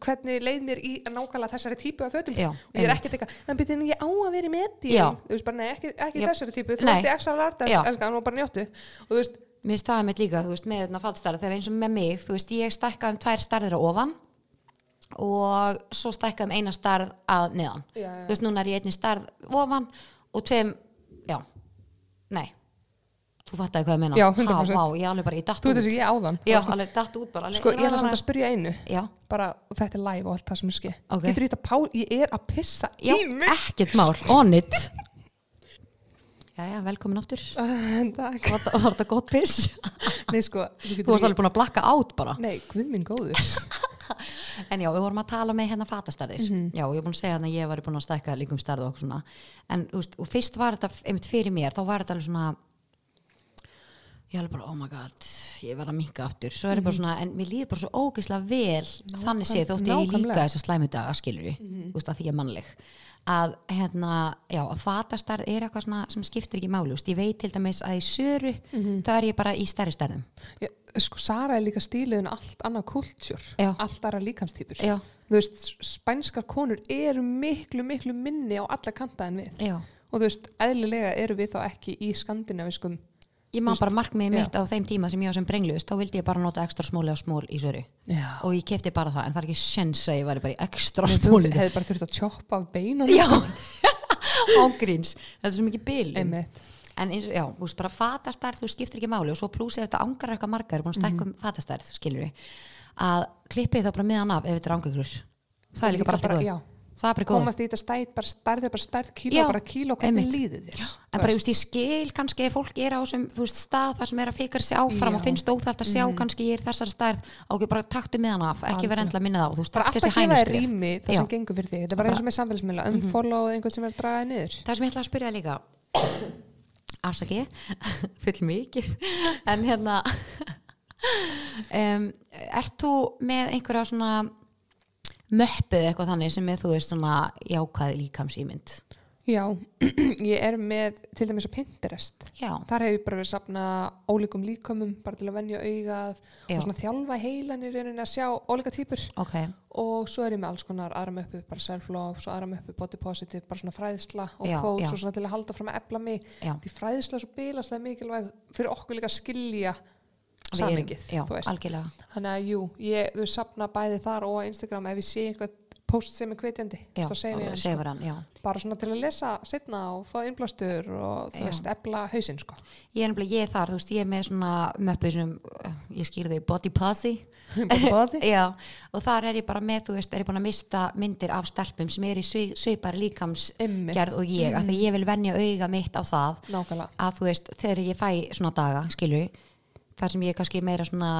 hvernig leið mér í nákvæmlega þessari típu af fötum. Já, og ég er ekkert eitthvað, en byrju, en ég á að vera í meti þú veist bara, nei, ekki, ekki þessari típu þú extra large, Já. elskan, og bara njóttu. Og þú veist, Mér það með líka, þú veist, með þetta fallstærð þegar eins og með mig, þú veist, ég stækka um tvær stærðir á ofan og svo stækka um eina stærð að neðan. Já, já. Þú veist, núna er ég einni stærð ofan og tveim, já, nei, þú fattaði hvað ég meina. Já, 100%. Ha, vá, ég alveg bara, ég datt þú út. veit þess að ég áðan Já, alveg datt út bara. Alveg, sko, ég ætla samt að spyrja einu Já, bara, og þetta er live og allt það sem er ski Ok. getur ég þetta pá, ég er að pissa já, í mig ekkert mál, on it. Jæja, velkomin áttur. Takk. Var þetta- var þetta gott piss? nei, sko, þú varst alveg búin að blakka át bara. nei, guð minn góður En já, við vorum að tala með hérna fatastærðir. Mhm. Já, ég er búin að segja hann að ég var búin að stækka líkum stærð og okkur svona. En þú veist, og fyrst var þetta einmitt fyrir mér, þá var þetta alveg svona ég alveg bara, oh my god ég verð að minka aftur, svo er ég bara svona en mér líður bara svo ógeðslega vel. Þannig séð þótt ég líka þess að slæmu daga skilur ég, þú veist að því ég er mannleg. Að hérna, já, að fatastærð er eitthvað svona sem skiptir ekki máli veist, ég veit til dæmis að í söru þá er ég bara í stærri stærðum. Já, sko, Sara er líka stíluðin allt annað kultúr, Já. allt aðra líkamstýpur þú veist, spænskar konur eru miklu, miklu minni á alla kanta en við. Já. Og þú veist, eðlilega eru við þá ekki í skandinaviskum Ég veist, bara markmiðið já. mitt á þeim tíma sem ég var sem brengluðist, þá vildi ég bara nota ekstra smóli á smól í söru og ég kefti bara það, en það er ekki sens að ég væri bara í ekstra smóli hefði bara þurft að choppa af beinunum. Já, ágríns þetta er svo mikið Einmitt. en eins og, já, þú veist, bara fatastærð þú skiptir ekki máli. Og svo plúsið þetta ángar eitthvað margar er búin að stækka um fatastærð, skilur við að klippið þá bara miðan af ef þetta er ángagrur það er líka bara alltaf komast í þetta stæð, bara stærðið bara stærð kíló, Já, bara kíló, hvernig einmitt. líður þér? En bara, veist, ég skil kannski ef fólk er á þú veist, stað þar sem er að fikra sig áfram Já. Og finnst óþægt að sjá kannski ég er þessar stærð og bara taktu með hann af, ekki vera endla að minna það og þú bara alltaf gefa þér rými það sem gengur fyrir þig, þetta er bara eins og með samfélagsmiðla Mhm. unfollow einhvern sem er að draga þig niður. Það sem ég ætla að spyrja líka afsakið, full mikið en hérna um, ert þú með einhverja svona möppuð eitthvað þannig sem er þú veist svona jákvæð líkamsýmynd Já, ég er með til dæmis á Pinterest. já, Þar hef ég bara verið að safna ólíkum líkamum, bara til að venja augað Já. og svona þjálfa heilan í rauninni að sjá ólíka típur. ok Og svo er ég með alls konar aðra möppu, bara self-love, svo aðra möppu, body positive, bara svona fræðsla og já. og svona til að halda fram að efla mig. Því fræðsla er svo bilaslega mikilvæg fyrir okkur líka að skilja samengið, þú veist. algjörlega Þannig að jú, ég, þú safna bæði þar og Instagram ef ég sé einhvern post sem er hvetjandi, já, ég hann, sko. hann, já bara svona til að lesa setna og fá innblástur og þú veist, efla hausinn sko. ég er ég er þar, þú veist, ég er með svona möppu sem, uh, ég skýrði body pussy já, og þar er ég bara með, þú veist, er ég búin að mista myndir af stelpum sem er í svipari líkamsgerð og ég, af því ég vil venja auga mitt á það Nákvæmlega. að þú veist, þegar ég fæ svona daga, skilur þar sem ég kannski meira svona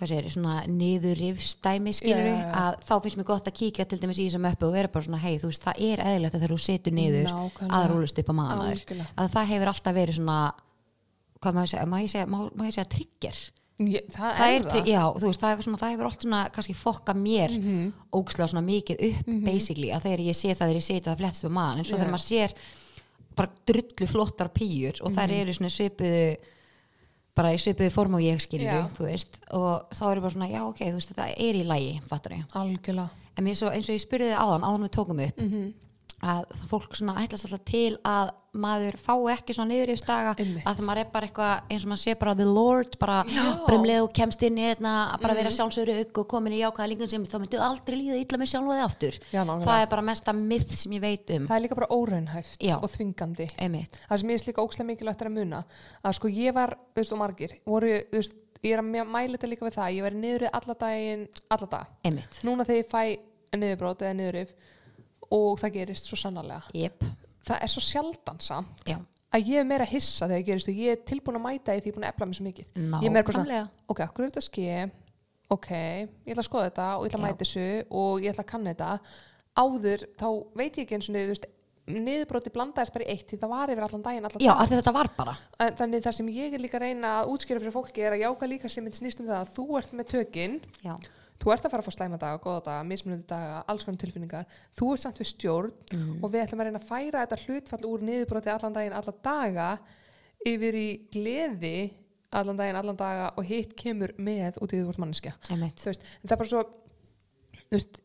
hvað segir, svona niður rifstæmi, skilur já, já. að þá finnst mér gott að kíkja til dæmis í þessum möppu og vera bara svona, hei, þú veist, það er eðlilegt að þegar þú setur niður að rúlust upp á maður að það hefur alltaf verið svona hvað maður segja, ég segja, ég segja trigger Ég, það, það er tri- já, veist, það svona, það hefur allt svona kannski fokka mér mm Mhm. ógslega svona mikið upp basically að þegar ég sé það þegar ég sé það flettst með maður en svo Já. þegar maður sér bara drullu flottar pýjur og þær Mhm. eru svona svipuðu bara í svipuðu form og ég skilju og þá er ég bara svona já ok, þú veist, þetta er í lægi, fattar ég. En svo, eins og ég spurði þið áðan, áðan við tókum upp Mhm. Að fólk svona ætlast alltaf til að maður fái ekki svona niður yfir staga Einmitt. að maður er bara eitthvað eins og maður sé bara the lord bara Já. bremlega og kemst inn í þetta að bara Mhm. vera sjálfsögur ykkur og komin í jákvæða líkun sem þá myndu aldrei líða illa með sjálfa þið aftur Já, það er bara mesta myth sem ég veit um það er líka bara óraunhæft Já. og þvingandi einmitt, það sem ég er líka ókslega mikilvægt að muna að sko ég var, þú veist, og margir voru, þú veist, ég er að mæla þetta líka við það ég og það gerist svo sannarlega. Yep. það er svo sjaldan samt Já. að ég er meira hissa þegar það gerist og ég er tilbúin að mæta því ég er búin að efla mig svo mikið. Ég er meira bara svona, ok, okkur er þetta að ske? Ok, ég ætla að skoða þetta og ég ætla að mæta þessu og ég ætla að kanna þetta. Áður, þá veit ég ekki eins og niður, þú veist, niðurbróti blandaðist bara í eitt því það var yfir allan daginn allan já, dag þetta var bara. Þannig það sem ég er líka að reyna að útskýra fyrir fólki er að jáka líka sem mitt snýst um það að þú ert með tökin já, þú ert að fara að fá slæma daga, góða daga, mismunandi daga alls konar tilfinningar, þú ert samt við stjórn Mhm. og við ætlum að reyna að færa þetta hlutfall úr niðurbróti allan daginn, allan daga yfir í gleði allan daginn, allan daga og hitt kemur með út í því þú ert manneskja. Það er bara svo þú veist,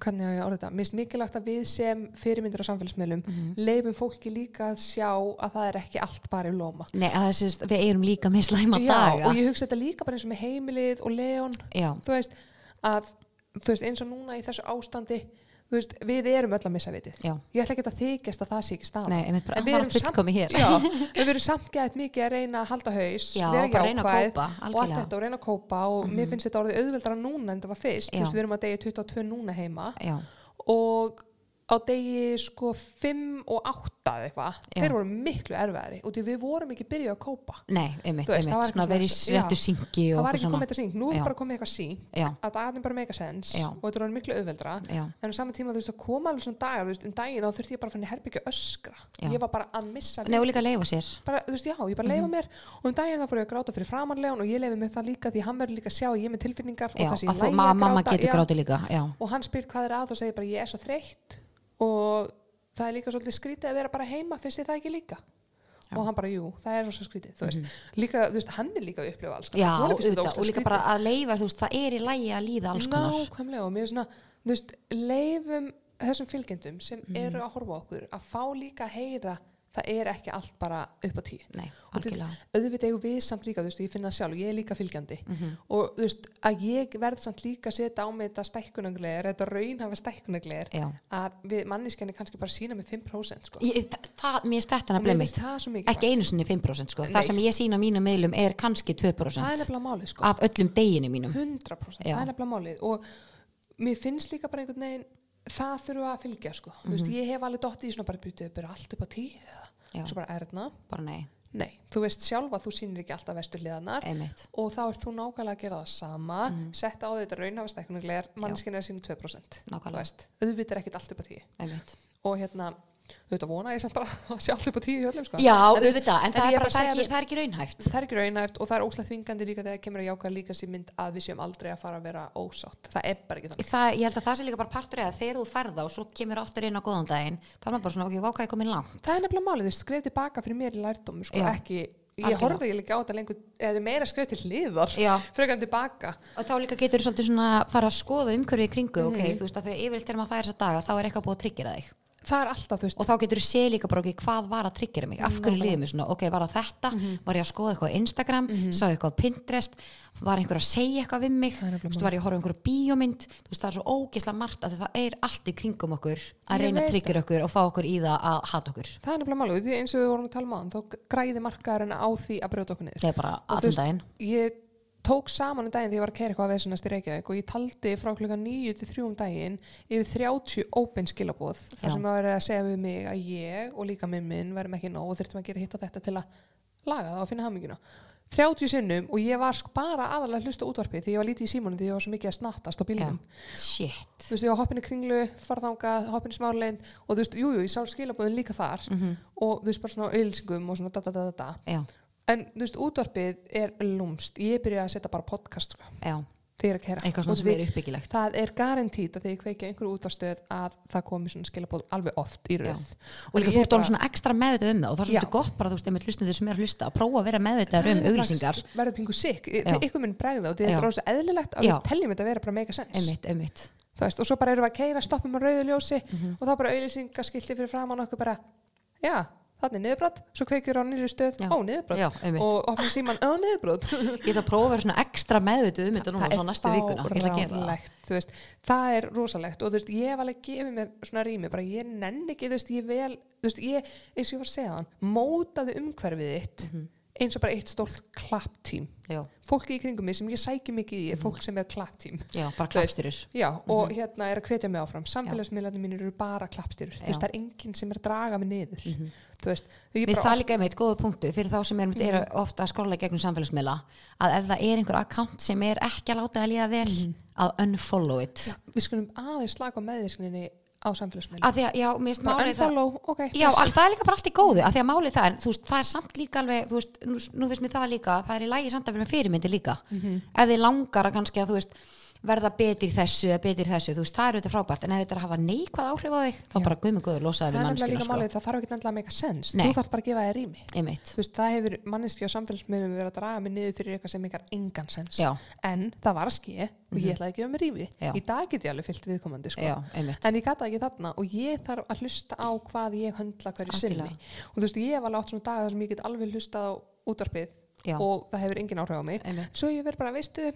hvernig á ég orða þetta? Finnst mikilvægt að við sem fyrirmyndir á samfélagsmiðlum Mhm. leifum fólki líka að sjá að það er ekki allt bara í lóma. Nei, að þessi, við erum líka með slæma Já, daga. og ég hugsa þetta líka bara eins og með heimilið og Leon. Já, þú veist, að þú veist, eins og núna í þessu ástandi veist, við erum öll að missa vitið. Já, ég ætla ekki að þykjast að það sé ekki bara En við erum er hér. Já, við verum samt gæðið mikið að reyna að halda haus Já, bara reyna að kópa, og allt. Mhm. þetta og reyna að kópa og mér finnst þetta orðið auðveldara núna en það var fyrst, veist, við erum að degi 22 núna heima já, og á degi sko 5 og 8 eða eitthvað, Já. þeir voru miklu erfiðari og því við vorum ekki byrjuð að kópa. Nei, einmitt, veist, það einmitt svona verið réttu syngi það var ekki komið svona. þetta síng, nú er Já. bara komið eitthvað síng já, að dagarnir bara make a sense Já. og þetta er miklu auðveldra já, en á saman tíma þú veist að koma alveg svona dagar þú veist, um daginn þá þurfti ég bara að finna herbyggja öskra. Já. ég var bara að missa Nei, og líka leifa sér. Bara, þú veist, já, ég bara leifa mér. Og um daginn þá fór ég að gráta fyrir framanlegan og ég leifi mér það líka því hann verður líka að sjá að ég er með tilfinningar já, og það sé að þú, lægi að mamma gráta getur já. grátið líka já, og hann spyr hvað er að og segir bara ég er svo þreytt og það er líka svolítið skrítið að vera bara heima finnst þið það ekki líka Já. og hann bara, jú, það er svo skrítið þú veist, líka, þú veist, hann er líka að upplifa alls konar. Honum finnst þetta auðvitað, ógeðslega og líka skrítið. bara að leifa þú veist, það er í lægi að líða alls konar Nákvæmlega og mér er svona, þú veist, leifum þessum fylgjendum sem Mhm. eru að horfa okkur að fá líka að heyra það er ekki allt bara upp á tíu nei, og til, auðvitað eigum við samt líka, þú veist, ég finna það sjálf ég er líka fylgjandi Mhm. og þú veist, að ég verð samt líka setja á mig þetta stækkunagleir, þetta raunhafa stækkunagleir já. að við manneskjarnir kannski bara sína með 5% sko. Ég, það, það, mér stætt hann að mikið ekki einu sinni 5% sko. Það sem ég sína á mínum meilum er kannski 2% það er nefnilega málið sko. af öllum deginu mínum 100% Já. það er nefnilega málið og mér finnst líka bara einhvern veginn það þurfa að fylgja sko. mm veist, ég hef alveg dottið í svona bara byrjuð bara allt upp á tí Já. svo bara erna bara nei, nei, þú veist sjálfa þú sýnir ekki alltaf vestur liðanar einmitt. og þá ert þú nákvæmlega að gera það sama. Mhm. setta á þetta raunhafastækkunuglegar mannskinn er að sína 2% þú Nákvæmlega. veist, auðvitað er ekkert allt upp á tí og hérna, þú veit að vona ég samt bara að sé allir på tíu hjöllum sko. Já, auðvitað, en en það er er bara, að það er það er ekki raunhæft. Það er ekki raunæft og það er óslægt vingandi líka þegar kemur að jáka líka sér mynd að við séum aldrei að fara að vera ósátt. Það er bara ekki þannig. Það, Ég held að það sé líka bara partur eða þegar þú ferða og svo kemur aftur inn á góðan daginn þá er maður bara svona, ok, váka ég komin langt? Það er nefnilega málið, skref tilbaka fyrir mér í lærdóm sko, ekki, ég horfði ég líka á þetta lengur eða er meira skref til hliðar en tilbaka. Og þá líka getur þú svolítið svona fara að skoða umhverfið í kringu, ok, Mhm. þú veist að þegar yfirleitt þegar maður færi þessa daga, þá er eitthvað búið að tryggjera þig það er alltaf, veist, og þá getur þú sé líka bara ok, hvað var að tryggjera mig? Af hverju liðið mér svona, ok, var það þetta? Mhm. var ég að skoða eitthvað á Instagram, sá ég eitthvað á Pinterest? Var einhver að segja eitthvað við mig? Þú veist, var ég að horfa einhverju bíómynd? Þú veist, það er svo ógislega margt að það er allt í kringum okkur að Ég reyna að veit tryggjara okkur og fá okkur í það að hata okkur. Það er nefnilega því eins og við vorum að tala um á þá græði markaðurinn á því að brjóta okkur niður tók saman um daginn þegar ég var að kæra eitthvað að veðsannast í Reykjavík og ég taldi frá klukkan 9 til 3 um daginn yfir 30 open skilabóð þar sem að vera að segja við mig að ég og líka minn minn verðum ekki nóg og þurftum að gera hitt og þetta til að laga það og finna hammingina 30 sinnum og ég var sk- bara aðalega að hlusta á útvarpið því ég var lítið í símónum því ég var svo mikið að snattast á bílnum. Shit. Þú veist, ég var hoppinni kringlu, farðanga, hoppinni smárleind og þú veist, jújú, jú, ég sá skilabóðin líka þar Mhm. og þú veist, bara svona auðlýsingum og svona da da da da da en þú veist, útvarpið er lúmst ég byrja að setja bara podcast sko, þegar að kæra eitthvað svona sem er uppbyggilegt. það er garantít að þegar ég kveiki á einhverju útvarstöð að það komi svona skilabóð alveg oft í röð. Og líka þú er ert bara- svona ekstra meðvitað um það og það er svolítið gott bara þú veist, einmitt hlustnið sem er að hlusta að prófa að vera meðvitaður um auglýsingar. verður pingu sikk, ykkur minn bregða og þetta er Þú veist, og svo bara erum við að keira, stoppum á rauðu ljósi Mhm. og þá bara auðlýsingaskilti fyrir framann okkur bara, já, þannig niðurbrot svo kveikir á nýri stöð, Já. ó niðurbrot. Já, og opnum síman, ó niðurbrot. Ég ætla að prófa að vera svona ekstra meðvituð um þetta núna svo næstu vikuna, að veist, það er rosalegt. Og þú veist, ég hef alveg gefið mér svona rými bara ég nenn ekki, þú veist, ég vel þú veist, ég, eins og ég var að segja þann mótaði umhverfið þitt Mhm. Eins og bara eitt stórt klapptím. Fólki í kringum mig sem ég sæki mikið í er fólk sem er klapptím. Já, bara Þú veist, klappstyrur Já, og hérna er að hvetja mig áfram. Samfélagsmiðlarnir mínir eru bara klappstyrur þú veist, það er enginn sem er að draga mig niður. Þú veist, ég Mér finnst bara, það líka einmitt góða punktu fyrir þá sem er, Mhm. er ofta að skróla gegnum samfélagsmiðla að ef það er einhver account sem er ekki að láta að líða vel Mhm. að unfollow it. Já, við skulum aðeins slaka á meðvirkninni á að, já, málið það unfollow, ok Já, yes. það er líka bara allt í góðu að því að málið það þú veist, það er samt líka alveg, þú veist, nú, nú finnst mér það líka það er í lægi samt að vera fyrirmyndi líka Mhm. ef þið langar að kannski að þú veist verða betur þessu eða betur þessu. Þú veist, það er auðvitað frábært, en ef þetta er að hafa neikvað áhrif á þig, þá Já. bara guðmur góður losaði við líka sko, það þarf ekki nefnilega að sense. Nei. þú þarf bara að gefa þér rými. Einmitt. Þú veist, það hefur manneski á samfélagsmiðlum verið að draga mig niður fyrir eitthvað sem ykkar engan sens. Já, en það var að ske og ég ætlaði að gefa mér rými. Í dag get ég alveg fyllt viðkomandi sko. já, en ég gata ekki þarna og ég þarf að hlusta á hvað ég höndla hverju og útvarpið Já. og það hefur engin áhrif á mig. Einmitt. svo ég verð bara, veistu,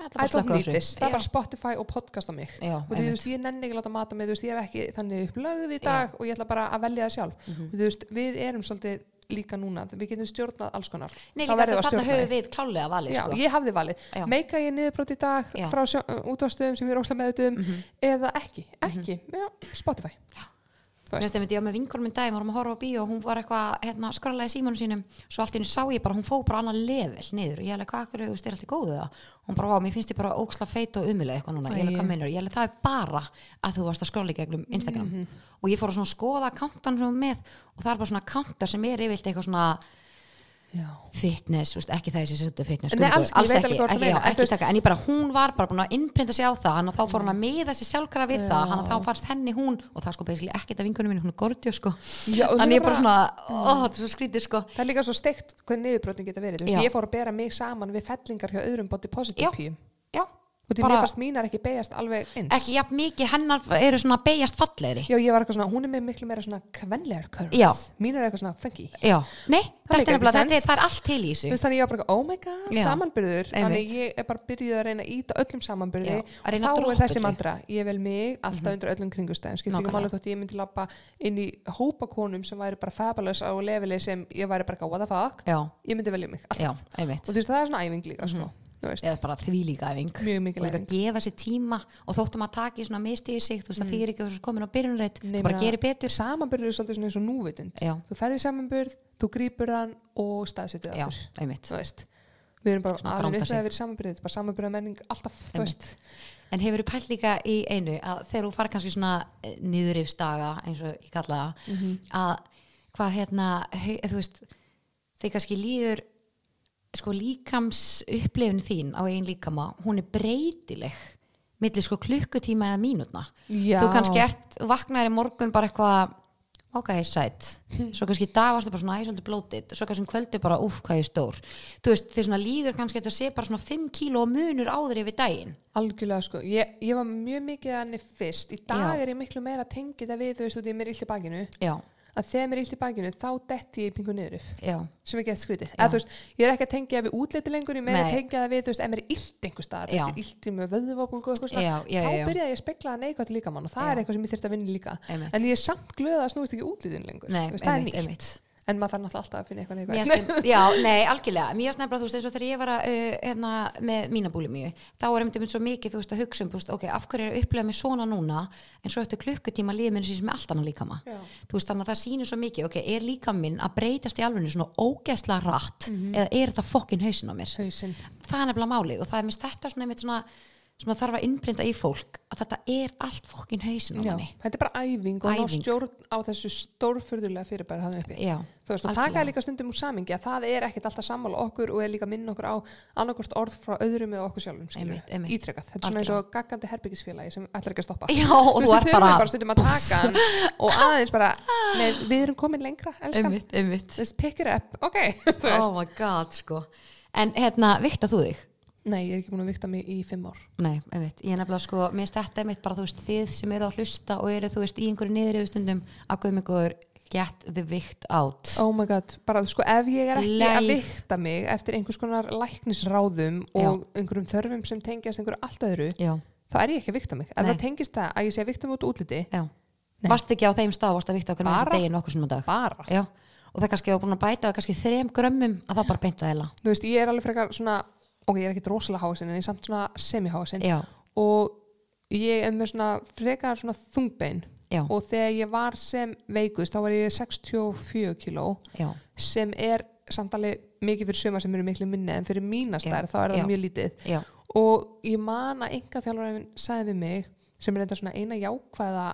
I don't need this það er Já. bara Spotify og podcast á mig. Já, og þú veist, ég nenni ekki að láta mata mig þú veist, ég er ekki þannig upplögð í dag og ég ætla bara að velja það sjálf. Mhm. og þú veist, við erum svolítið líka núna við getum stjórnað alls konar. Nei, líka við að höfum við klálega valið, Já, sko. ég hafði valið, Já. meika ég niðurbrót í dag Já. frá útvarstöðum sem ég er óslega meðutum Mhm. eða ekki, ekki, já, Spotify. Þú Mér finnst einmitt, ég var með vinkonum minn daginn, vorum að horfa á bíó og hún var eitthvað, hérna, skralaði símanu sínum svo allt í hennu sá ég bara, hún fó bara annað level niður og ég hvað akkur, þú veist, er allt í góðu það hún bara, vá, mér finnst ég bara óksla feit og umulega eitthvað núna, ég hefði, Æi. hvað meinar, ég hefði, það er bara að þú varst að skrolla í gegnum Instagram Mhm. og ég fór að skoða akkántan sem var með og það er bara svona akkántar sem er yfirleitt eitthvað svona. Fitness, veist, ekki það þessi svolítið fitness Nei, alls ekki, ég alls ekki, þú ekki, já, en ekki taka, en ég bara, hún var bara búin að innprinta sig á það, hann að þá fór hún að miða sig sjálfkara við það, Já. hann að þá fannst henni hún og það er sko basically ekkert af vinkunum minni, hún er gortjó sko líka ég bara svona, ó, þetta er svo skrítið sko Það er líka svo steikt hvernig niðurbrotin geta verið. Veist, ég fór að bera mig saman við fellingar hjá öðrum píum. Já, Og því Bara- mér fannst mínar ekki beigjast alveg eins. ekki jafn mikið hennar eru svona beigjast fallegri Já, ég var eitthvað svona, hún er með miklu meira svona kvenlegar curves. Já. Mínar er eitthvað svona funky. Já, nei, þetta er ekki þetta er, allt til í þessu þannig ég var bara, oh my god, Já. samanbyrður. Þannig ég er bara byrjuð að reyna að íta öllum samanbyrði. Já, þá er þessi mandra, ég vel mig alltaf undir öllum kringustæðum. Skilt ekki máli þótt ég myndi lappa inn í hópa konum sem væri bara fabulous á leveli sem ég væri bara, what the fuck. Já, Ég myndi velja mig. já, Og þú veist, það er svona æfing líka, sko. Eða bara þvílíka æfing mjög mikil og líka gefa sér tíma og þóttum að taka í svona misti í sig þú veist ekki að þú ert komin á byrjunreit Nei, þú bara gerir betur Samanbyrður er svolítið svona eins og núvitund. Já, Þú ferði samanbyrð, þú grípur hann og staðsetið já, aftur. einmitt Þú veist, við erum bara granda upp að vera samanbyrðið, þetta er bara samanbyrða menning alltaf, þú Einmitt. veist. En hefur þú pælt líka í einu að þegar þú fara kannski svona nýðurifsdaga eins og ég kalla það Mhm. að hvað hérna hau- þú veist, þegar kannski líður sko líkams upplifin þín á eigin líkama hún er breytileg millir sko klukkutíma eða mínútna. Já. þú kannski ert vaknaðir í morgun bara eitthvað ok, sætt svo kannski dag varstu bara svona æsöldu blótið svo kannski um kvöldi bara, úf, hvað ég er stór. Þú veist, þeir svona líður kannski að þetta sé bara svona 5 kíló munur áður yfir daginn. Algjörlega sko, ég, ég var mjög mikið að henni fyrst, í dag Já. er ég miklu meira að tengja þetta við, þú veist, út í mér illt í bakinu. Já, að þegar mér er illt í bakinu, þá detti ég í pingu niður já, sem er gett veist, ég er ekki að tengja við útliti lengur, ég meira að tengja það við, þú veist, ef mér er illt einhver staðar, illt í með vöðvabólgu þá byrjaði ég að spekla það neikvægt líka mann og það Já. er eitthvað sem ég þurfti að vinna líka. Einmitt. en ég er samt glöð að snúist ekki útlitin lengur. Nei, veist, það er einmitt, nýtt, einmitt en maður þarf náttúrulega alltaf að finna eitthvað neikvægt já, nei, algjörlega. Mér nefnilega, þú veist, eins og þegar ég var að, uh, hérna, með mína búlimíu, þá er einmitt svo mikið, þú veist, að hugsa um, veist, ok, af hverju er að upplega mig svona núna, en svo eftir klukkutíma líður minn sem er allt annað líkama. Já. þú veist, þannig að það sýnir svo mikið, ok, er líka minn að breytast í alveg svona ógeðslega rætt Mhm. eða er þetta fokkin hausin á mér? Hausinn. Það er nefnilega málið og það er sem að þarf að innbrinda í fólk að þetta er allt fokkin hausin á manni. þetta er bara æfing og Æfing. stjórn á þessu stórfurðulega fyrirbæri hann uppi. Já, þú veist, algjörlega. taka líka stundum úr samingi að það er ekkert alltaf sammála okkur og er líka minn okkur á annarkort orð frá öðrum eða okkur sjálfum ítrekkað, þetta er svona eins og gaggandi herbyggisfélagi sem ætlar ekki að stoppa. Já, og þú veist, við þurfum bara, stundum að taka hann og aðeins bara, nei, við erum komin lengra einmitt, einmitt. Þú veist, pick it up. Ok, oh my god, sko. En hérna, vikta þú þig? Nei, ég er ekki búin að vikta mig í fimm ár. Nei, einmitt, ég er nefnilega sko, mér þetta einmitt bara, þú veist, þið sem eru að hlusta og eru, þú veist, í einhverju niður yfir stundum að guðum ykkur get the vikt out. Oh my god, bara sko, ef ég er ekki að Leið. vikta mig eftir einhvers konar læknisráðum og einhverjum þörfum sem tengjast einhverju allt öðru já, þá er ég ekki að vikta mig. Ef Nei. það tengist það að ég sé að vikta mig út útliti já. varst ekki á þeim stað, varst að vikta okkur næsta Bara? degi nokkur sem dag? bara. Já, og það kannski að búin að bæta kannski þrem grömmum að það bara beinta þeila þú veist, ég er alveg frekar svona ok, ég er ekkit rosalega hásin en ég er samt svona semi-hásin og ég er með svona frekar svona þungbein. Já, og þegar ég var sem veikust þá var ég 64 kíló já, sem er samt alveg mikið fyrir suma sem eru miklu minni en fyrir mína Já, stær þá er það mjög lítið. Og ég man að enga þjálfarinn sagði við mig sem er þetta svona eina jákvæða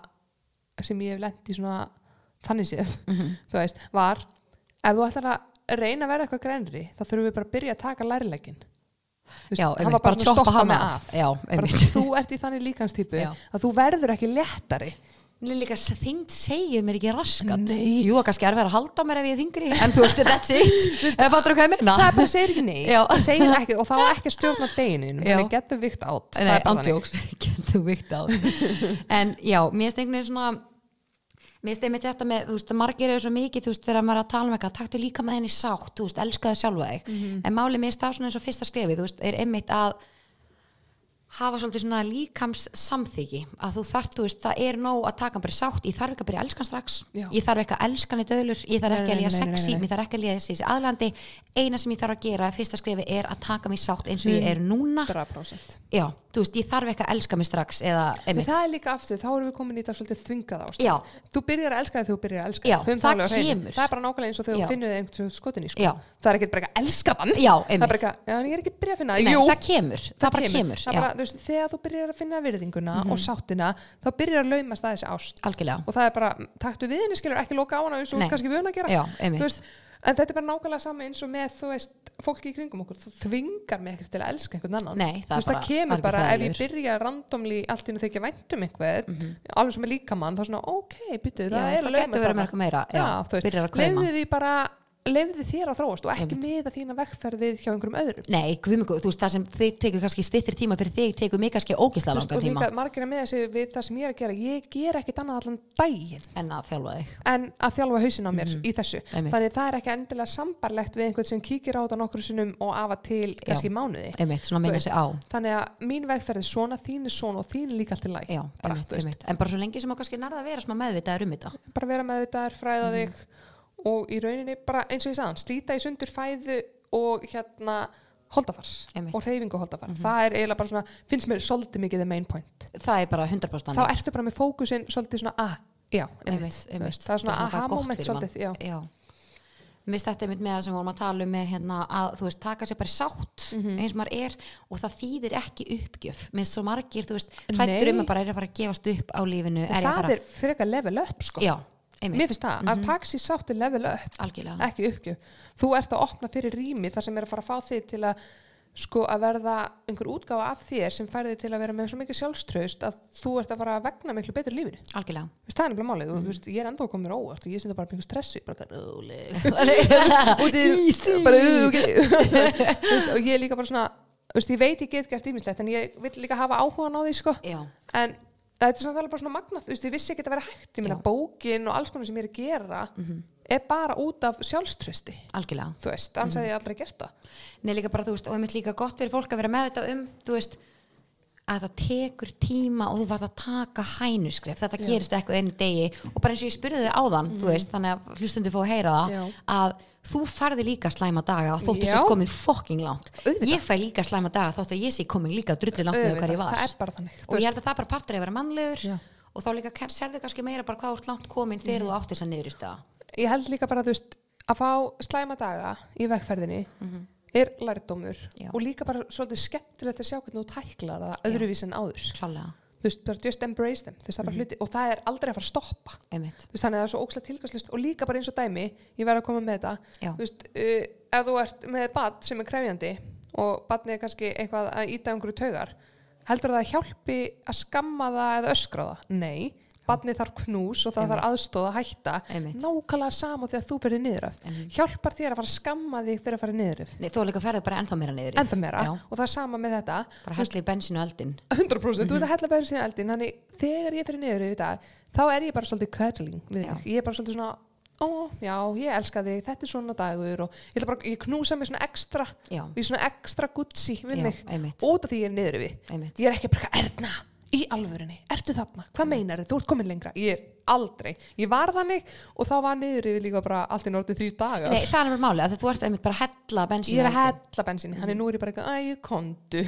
sem ég hef lent í svona þannig séð, Mhm. þú veist, var ef þú ætlar að reyna að verða eitthvað grænri þá þurfum við bara að byrja að taka lærilegin já, hann einmitt, var bara, bara stoppa hana af. af. Já, bara, þú ert í þannig líkanstýpu Já. að þú verður ekki léttari. Líka þyngd segið mér ekki raskat. Nei. Jú, kannski er verið að halda mér ef ég er þingri En þú veist, that's it. Eða fattur þú hvað ég meina? það er bara segir ekki nei Já. Það segir ekki, og þá ekki að stjórna deginu Já. þannig getur vikt átt það getur vikt á En já, mér finnst einhvern veginn svona Mér einmitt þetta með, þú veist, margir eru svo mikið, þú veist, þegar maður er að tala um eitthvað, taktu líka með henni sátt, þú veist, elskaðu sjálfa þig. En málið mér svona eins og fyrsta skrefið, þú veist, er einmitt að hafa svolítið svona líkams samþyggi að þú þarft, þú veist, það er nóg að taka bara sátt, ég þarf ekki að byrja að elska hann strax Já. ég þarf ekki að elska hann í döðlur ég þarf ekki að líða sexy, ég þarf ekki að líða þessi aðlandi eina sem ég þarf að gera, fyrsta skrefi er að taka mig sátt eins og ég er núna 100% já, þú veist, ég þarf ekki að elska mig strax eða, En einmitt, það er líka aftur, þá erum við komin í þetta svolítið þvingað ástand. Þú byrjar að elska þegar þú byrjar að elska Já. Höfum það kemur. Það er bara nákvæmlega eins og þegar þú finnur þig einhvern skotin í sko. Já. Það er ekkert bara eitthvað að elska þann. já, Það er einmitt bara eitthvað, já, en ég er ekki að byrja að finna Nei, Jú, það kemur, það, bara kemur, Það er já, bara, veist, þegar þú byrjar að finna virðinguna og sáttina, þá byrjar að laumast að þessi ást. algjörlega Og það er bara, taktu við henni, skilur, ekki loka á hana eins og kannski vöna að gera. já, veist, en þetta er bara nákvæmlega sama eins og með, þú veist, fólki í kringum okkur. Þú þvingar mig ekkert til að elska einhvern annan. nei, það veist, er það kemur bara, ef ég byrja randomli allt nú þegar ég væntum einhvern Mhm. alveg sem er líkamann, þá er svona, ok, byttu, það Já, er það að getur laumast þú byrjar að. Lefði þér að þróast og ekki miða þína vegferð við hjá einhverjum öðrum. Nei, guðmjög, þú veist, það sem þið tekur kannski stittir tíma fyrir þig, tekur mig kannski ógislega Þú veist, langan tíma. líka margir að miða sig við það sem ég er að gera. Ég ger ekkit annað allan daginn en að þjálfa þig. en að þjálfa hausin á mér í þessu. Einmitt. þannig það er ekki endilega sambarlegt við einhvern sem kíkir á þetta nokkru sinnum og af að til kannski í mánuði. Einmitt, veist, þannig að mín vegferð er svona, þín er svona og þín er líka allt í læg Já, bara, einmitt, þú veist, einmitt. En bara svo lengi sem að og í rauninni bara eins og ég sagðan slíta í sundur fæðu og hérna holdafar Einmitt. Og hreyfingu holdafar það er eiginlega bara svona, finnst mér svolítið mikið the main point Það er bara 100% þá ertu bara með fókusin svolítið svona að, já, einmitt, einmitt, það er svona Bara aha gott moment fyrir mann. svolítið, já, Já. Mér finnst þetta einmitt með það sem við vorum að tala um með hérna að þú veist, taka sér bara sátt Mhm. eins og maður er og það þýðir ekki uppgjöf með svo margir, þú veist, hrættur um að bara er að fara að gefast upp á lífinu það bara, er frekar level up sko. já, einmitt, mér finnst það, að taxi sátt er level up algjörlega. ekki uppgjöf. Þú ert að opna fyrir rými þar sem er að fara að fá þig til að sko að verða einhver útgáfa af þér sem færði til að vera með svo mikið sjálfströst að þú ert að fara að vegna miklu betur lífinu. Algjörlega. Veist, það er nefnilega málið, mm. veist, ég er að koma mér óvart og ég þetta bara byggur stressu, bara veist, og ég er líka bara svona veist, ég veit ég get gert ímislegt en ég vil líka hafa áhugan á því sko. já, en þetta er samt alveg bara svona magnað veist, ég vissi ekki að vera hægt, ég meina Já. bókin og alls konar sem ég er að gera er bara út af sjálfströsti algjörlega. Þú veist, annars hefði ég aldrei gert það. Nei, líka bara, þú veist, og einmitt líka gott fyrir fólk að vera meðvitað um, þú veist, að það tekur tíma og þú þarf að taka hænuskref, þetta gerist eitthvað einu degi og bara eins og ég spurði þig áðan, þú veist, þannig að hlustundi fá að heyra það, Mhm. Já. að þú farði líka slæma daga og þóttu Já. sér komin fucking langt. Auðvitað. Ég fæ líka slæma daga þóttu að ég sé komin líka drullu langt með hvað ég var. það er Og ég held að það er bara partur að vera mannlegur Já. og þá líka sérðu kannski meira bara hvað ert langt komin þegar þú átt þess að niður í stað. ég held líka bara þú veist að fá slæma daga í vegferðinni er lærdómur. Já. og líka bara svolítið skemmtilegt að sjá hvernig þú tæklar það öðruvís en áður. Klálega, þú veist, bara just embrace them veist, það bara hluti, og það er aldrei að fara að stoppa. Veist, þannig að það er svo ókslega tilgangslust og líka bara eins og dæmi, ég verð að koma með þetta þú veist, uh, ef þú ert með bad sem er krefjandi og badni er kannski eitthvað að íta einhverju taugar heldur það hjálpi að skamma það eða öskra það? Nei badni þarf knús og það Einmitt. þarf aðstóð að hætta. Einmitt. nákvæmlega sama þegar þú fyrir niður af hjálpar þér að fara að skamma þig fyrir að fara niður af Nei, þú líka ferði bara ennþá meira niður í. ennþá meira. Já. og það er sama með þetta. Bara hestli bensin og eldin. 100% þú ert að hella bæður sína eldin þannig þegar ég fyrir niður yfir þetta þá er ég bara svolítið við þig. Ég er bara svolítið svona ó, já, ég elska þig, þetta er svona dagur. Og ég, bara, ég knúsa mig svona ekstra Já. er svona ekstra gutsi við mig út af því ég er niður Einmitt. ég er ekki bara, erna, í alvörinni ertu þarna, hvað meinar þú, ert komin lengra. Ég er aldrei, ég var þannig og þá var niður yfir líka bara allt í nortið þrjú dagar. Nei, það er alveg máli, að þú ert einmitt bara að hella bensin ég er að hella bensinni, hann er nú er ég bara eitthvað, æ, kondu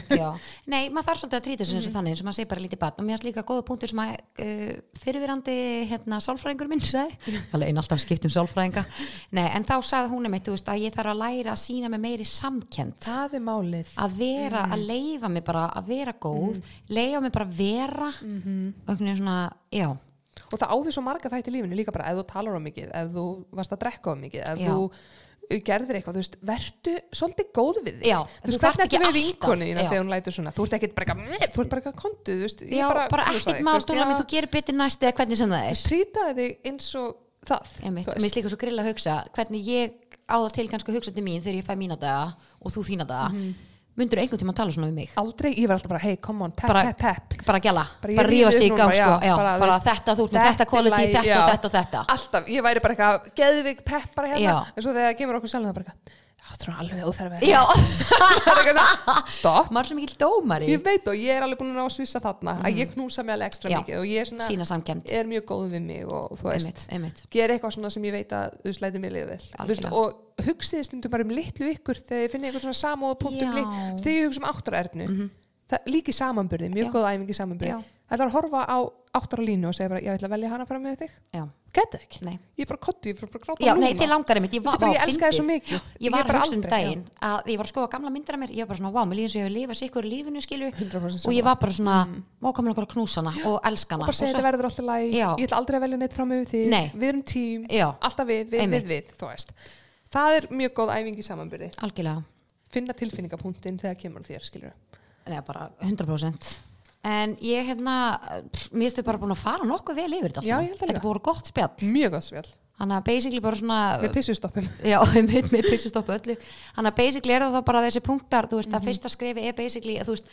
nei, maður þarf svolítið að trýta þessu eins og þannig eins og maður segir bara lítið batn og mér finnst líka góða punktur sem að uh, fyrirvirandi hérna sálfræðingur minn sagði, alveg einn alltaf skipt um sálfræðinga. Nei, en þá sagði hún einmitt, þú veist, að ég þarf að læra að sína mig meiri samkend er að vera, að leifa mig bara að vera góð, leifa mig bara vera og einhvern veginn svona, já og það ávið svo marga þætti í lífinu líka bara ef þú talar á mikið, ef þú varst að drekka á mikið ef Já. þú uh, gerðir eitthvað, þú veist, vertu svolítið góð við þig. Já, þú veist, hvernig ekki ekki þína já. þegar hún lætur svona, þú ert ekkert bara þú ert bara eitthvað kontu, þú veist, Já, bara, knúsa ekkert þig, mál þú gerir betur næst eða hvernig sem það er. Trýtaði þig eins og það mér finnst líka svo grill að hugsa hvernig ég á það til kannski að hugsa til mín þegar ég fæ mína daga og þú þína daga. Mm myndur einhvern tíma að tala svona við mig? Aldrei, ég var alltaf bara, hey, come on, pep, Bara- pep, pep. bara gæla, Bara rífa ríf sig í gang sko, já, bara, bara, þú veist, þetta, þú ert með þetta quality, þetta og þetta og þetta. Alltaf, ég væri bara eitthvað geðvig pepp bara hérna, en svo þegar það kemur okkur sjálf það bara eitthvað, það er alveg óþarf já, stopp. Maður er svo mikil dómari. Ég veit og ég er alveg búin að svissa þarna að ég knúsa mig alveg ekstra Mm. Já. mikið og ég er, svona, er mjög góð við mig og þú veist, gera eitthvað svona sem ég veit að þú lætur mig liða vel. Og hugsiði stundum bara um litlu ykkur þegar þið finnir eitthvað svona samóð punktum þegar ég hugsa um áttur ernu það, líki samanburði, mjög Já. góð æfingi samanburði. Já. Það er að horfa á áttar línu og segja bara, ég ætla að velja hana fram með þig. Geta ekki, nei. Ég er bara kottu, ég er bara gráta núna. nei, til langar einmitt, ég, var, ég fyndið. mikið. Ég var aldrei, daginn að ég var að skoða gamla myndar af mér, ég var bara svona, vá, mér líður sem ég hef lifað sikkur í lífinu, skilu 100% og ég var bara svona, vá, komin okkur að knúsa hana og elska hana. og bara segja þetta verður alltaf læg ég ætla aldrei að velja neitt fram með Nei. við erum tím, alltaf við, við, við, það er mjög góð æfingi samanburði. Algjörlega. Finna tilfinningapunktin þegar kemur þér skilur Nei, bara 100% En ég, hérna, mér þau bara búin að fara nokkuð vel yfir þetta allt Já, saman. ég held að Þetta líka. er búin gott spjall mjög gott spjall, Þannig að basically bara svona með pissustoppum Já, með, með pissustoppu öllu Þannig að basically er það bara þessi punktar Þú veist, að fyrsta skrefi er basically að, þú veist,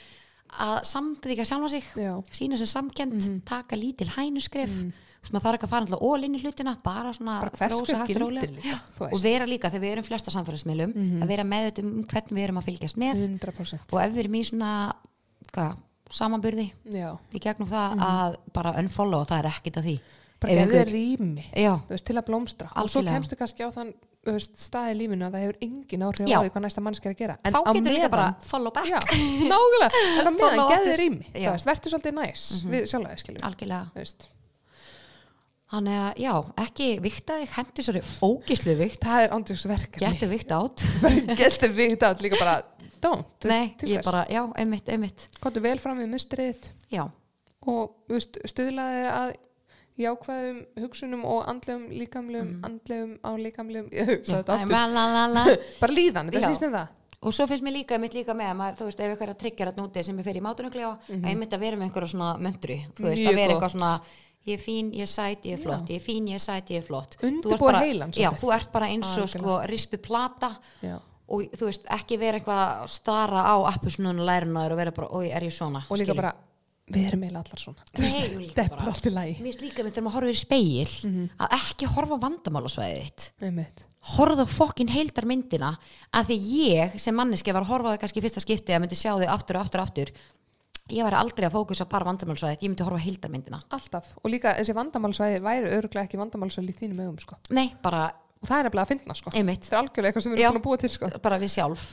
að samþykja sjálfa sig Já. sína sem samkend, taka lítil hænuskref mm. maður þarf ekki að fara alltaf ól inn í hlutina bara svona Bara hvers þrósa hver hægt og gildir rólega. líka, Já. þú og veist. vera líka þegar við erum flesta samfélagsmiðlum að vera meðut um hvernig við erum að fylgjast með 100% og ef við erum í svona hvað, samanburði já, í gegnum það að bara unfollow það er ekkit að því. Bara Ef einhver- rými veist, til að blómstra. Og svo kemstu kannski á þann veist, stað í lífinu að það hefur engin áhrif á því hvað næsta mannski er að gera. Þá á getur líka meðan- bara follow back. Já, nákvæmlega, en á meðan aftur. rými. Veist, verður svolítið næs við sjálflega skilur algjörlega. Þú veist. Þannig að, já, ekki vikta þig, hendi svo ógislu vikt, það er ándjóksverkefni geti vikt átt. getur við það líka bara don't, Nei, ég hvers? bara, já, einmitt, einmitt. komdu vel fram við mustrið þitt Já, og stuðlaði að jákvæðum hugsunum og andlegum líkamlegum, Mhm. andlegum á líkamlegum, ég hugsa já, þetta aftur la, la, la, bara líðan, þetta Já. snýst um það Og svo finnst mér líka, mitt líka með, að maður, þú veist, ef eitthvað er að tryggja að núti sem er fyrir í mátunuglega, mm -hmm. einmitt að vera með einhverja svona möndru, þú veist, Mjög að vera eitthvað svona, ég er fín, ég er sæt, ég er flott, ég er fín, ég er sæt, ég er flott. Undirbúa heilann Já, þú ert bara eins og sko rispu plata Já. Og þú veist, ekki vera eitthvað að stara á appusnunum lærunar og vera bara, oi, er ég svona? og líka skilur? bara, við erum eiginlega allar svona og þetta er bara- allt í lagi Mér finnst líka með þegar maður horfir í speil Mhm. að ekki horfa vandamálasvæðið þitt á fokkin heildar myndina að því ég sem manneski var að horfa það kannski í fyrsta skipti að myndi sjá þig aftur og aftur og aftur ég var aldrei að fókusa bara vandamálsvæðið ég myndi horfa á heildar myndina alltaf, og líka þessi vandamálsvæði væri öruglega ekki vandamálsvæði í þínum augum sko. nei, bara og það er nefnilega að finna sko. einmitt, þetta er algjörlega eitthvað sem við erum búin að búa til sko. bara við sjálf.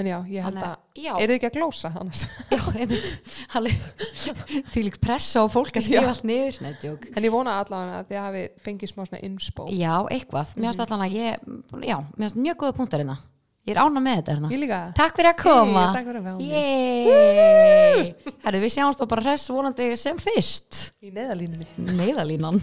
En já, ég held Þannig að, að- já. eru þið ekki að glósa annars? Já, einmitt. Því lík pressa á fólk að skrifa allt niður. Nei, djók. en ég vona allavega að þið hafi fengið smá svona inspo já, eitthvað, mér finnst allan að ég já, mér finnst mjög góða punktar hérna. Ég er ána með þetta hérna. Ég líka. Takk fyrir að koma. Hey, takk fyrir að vera með. Yey. Herru, við sjáumst þá bara hress vonandi sem fyrst. Í neðalínunni Neyðalínan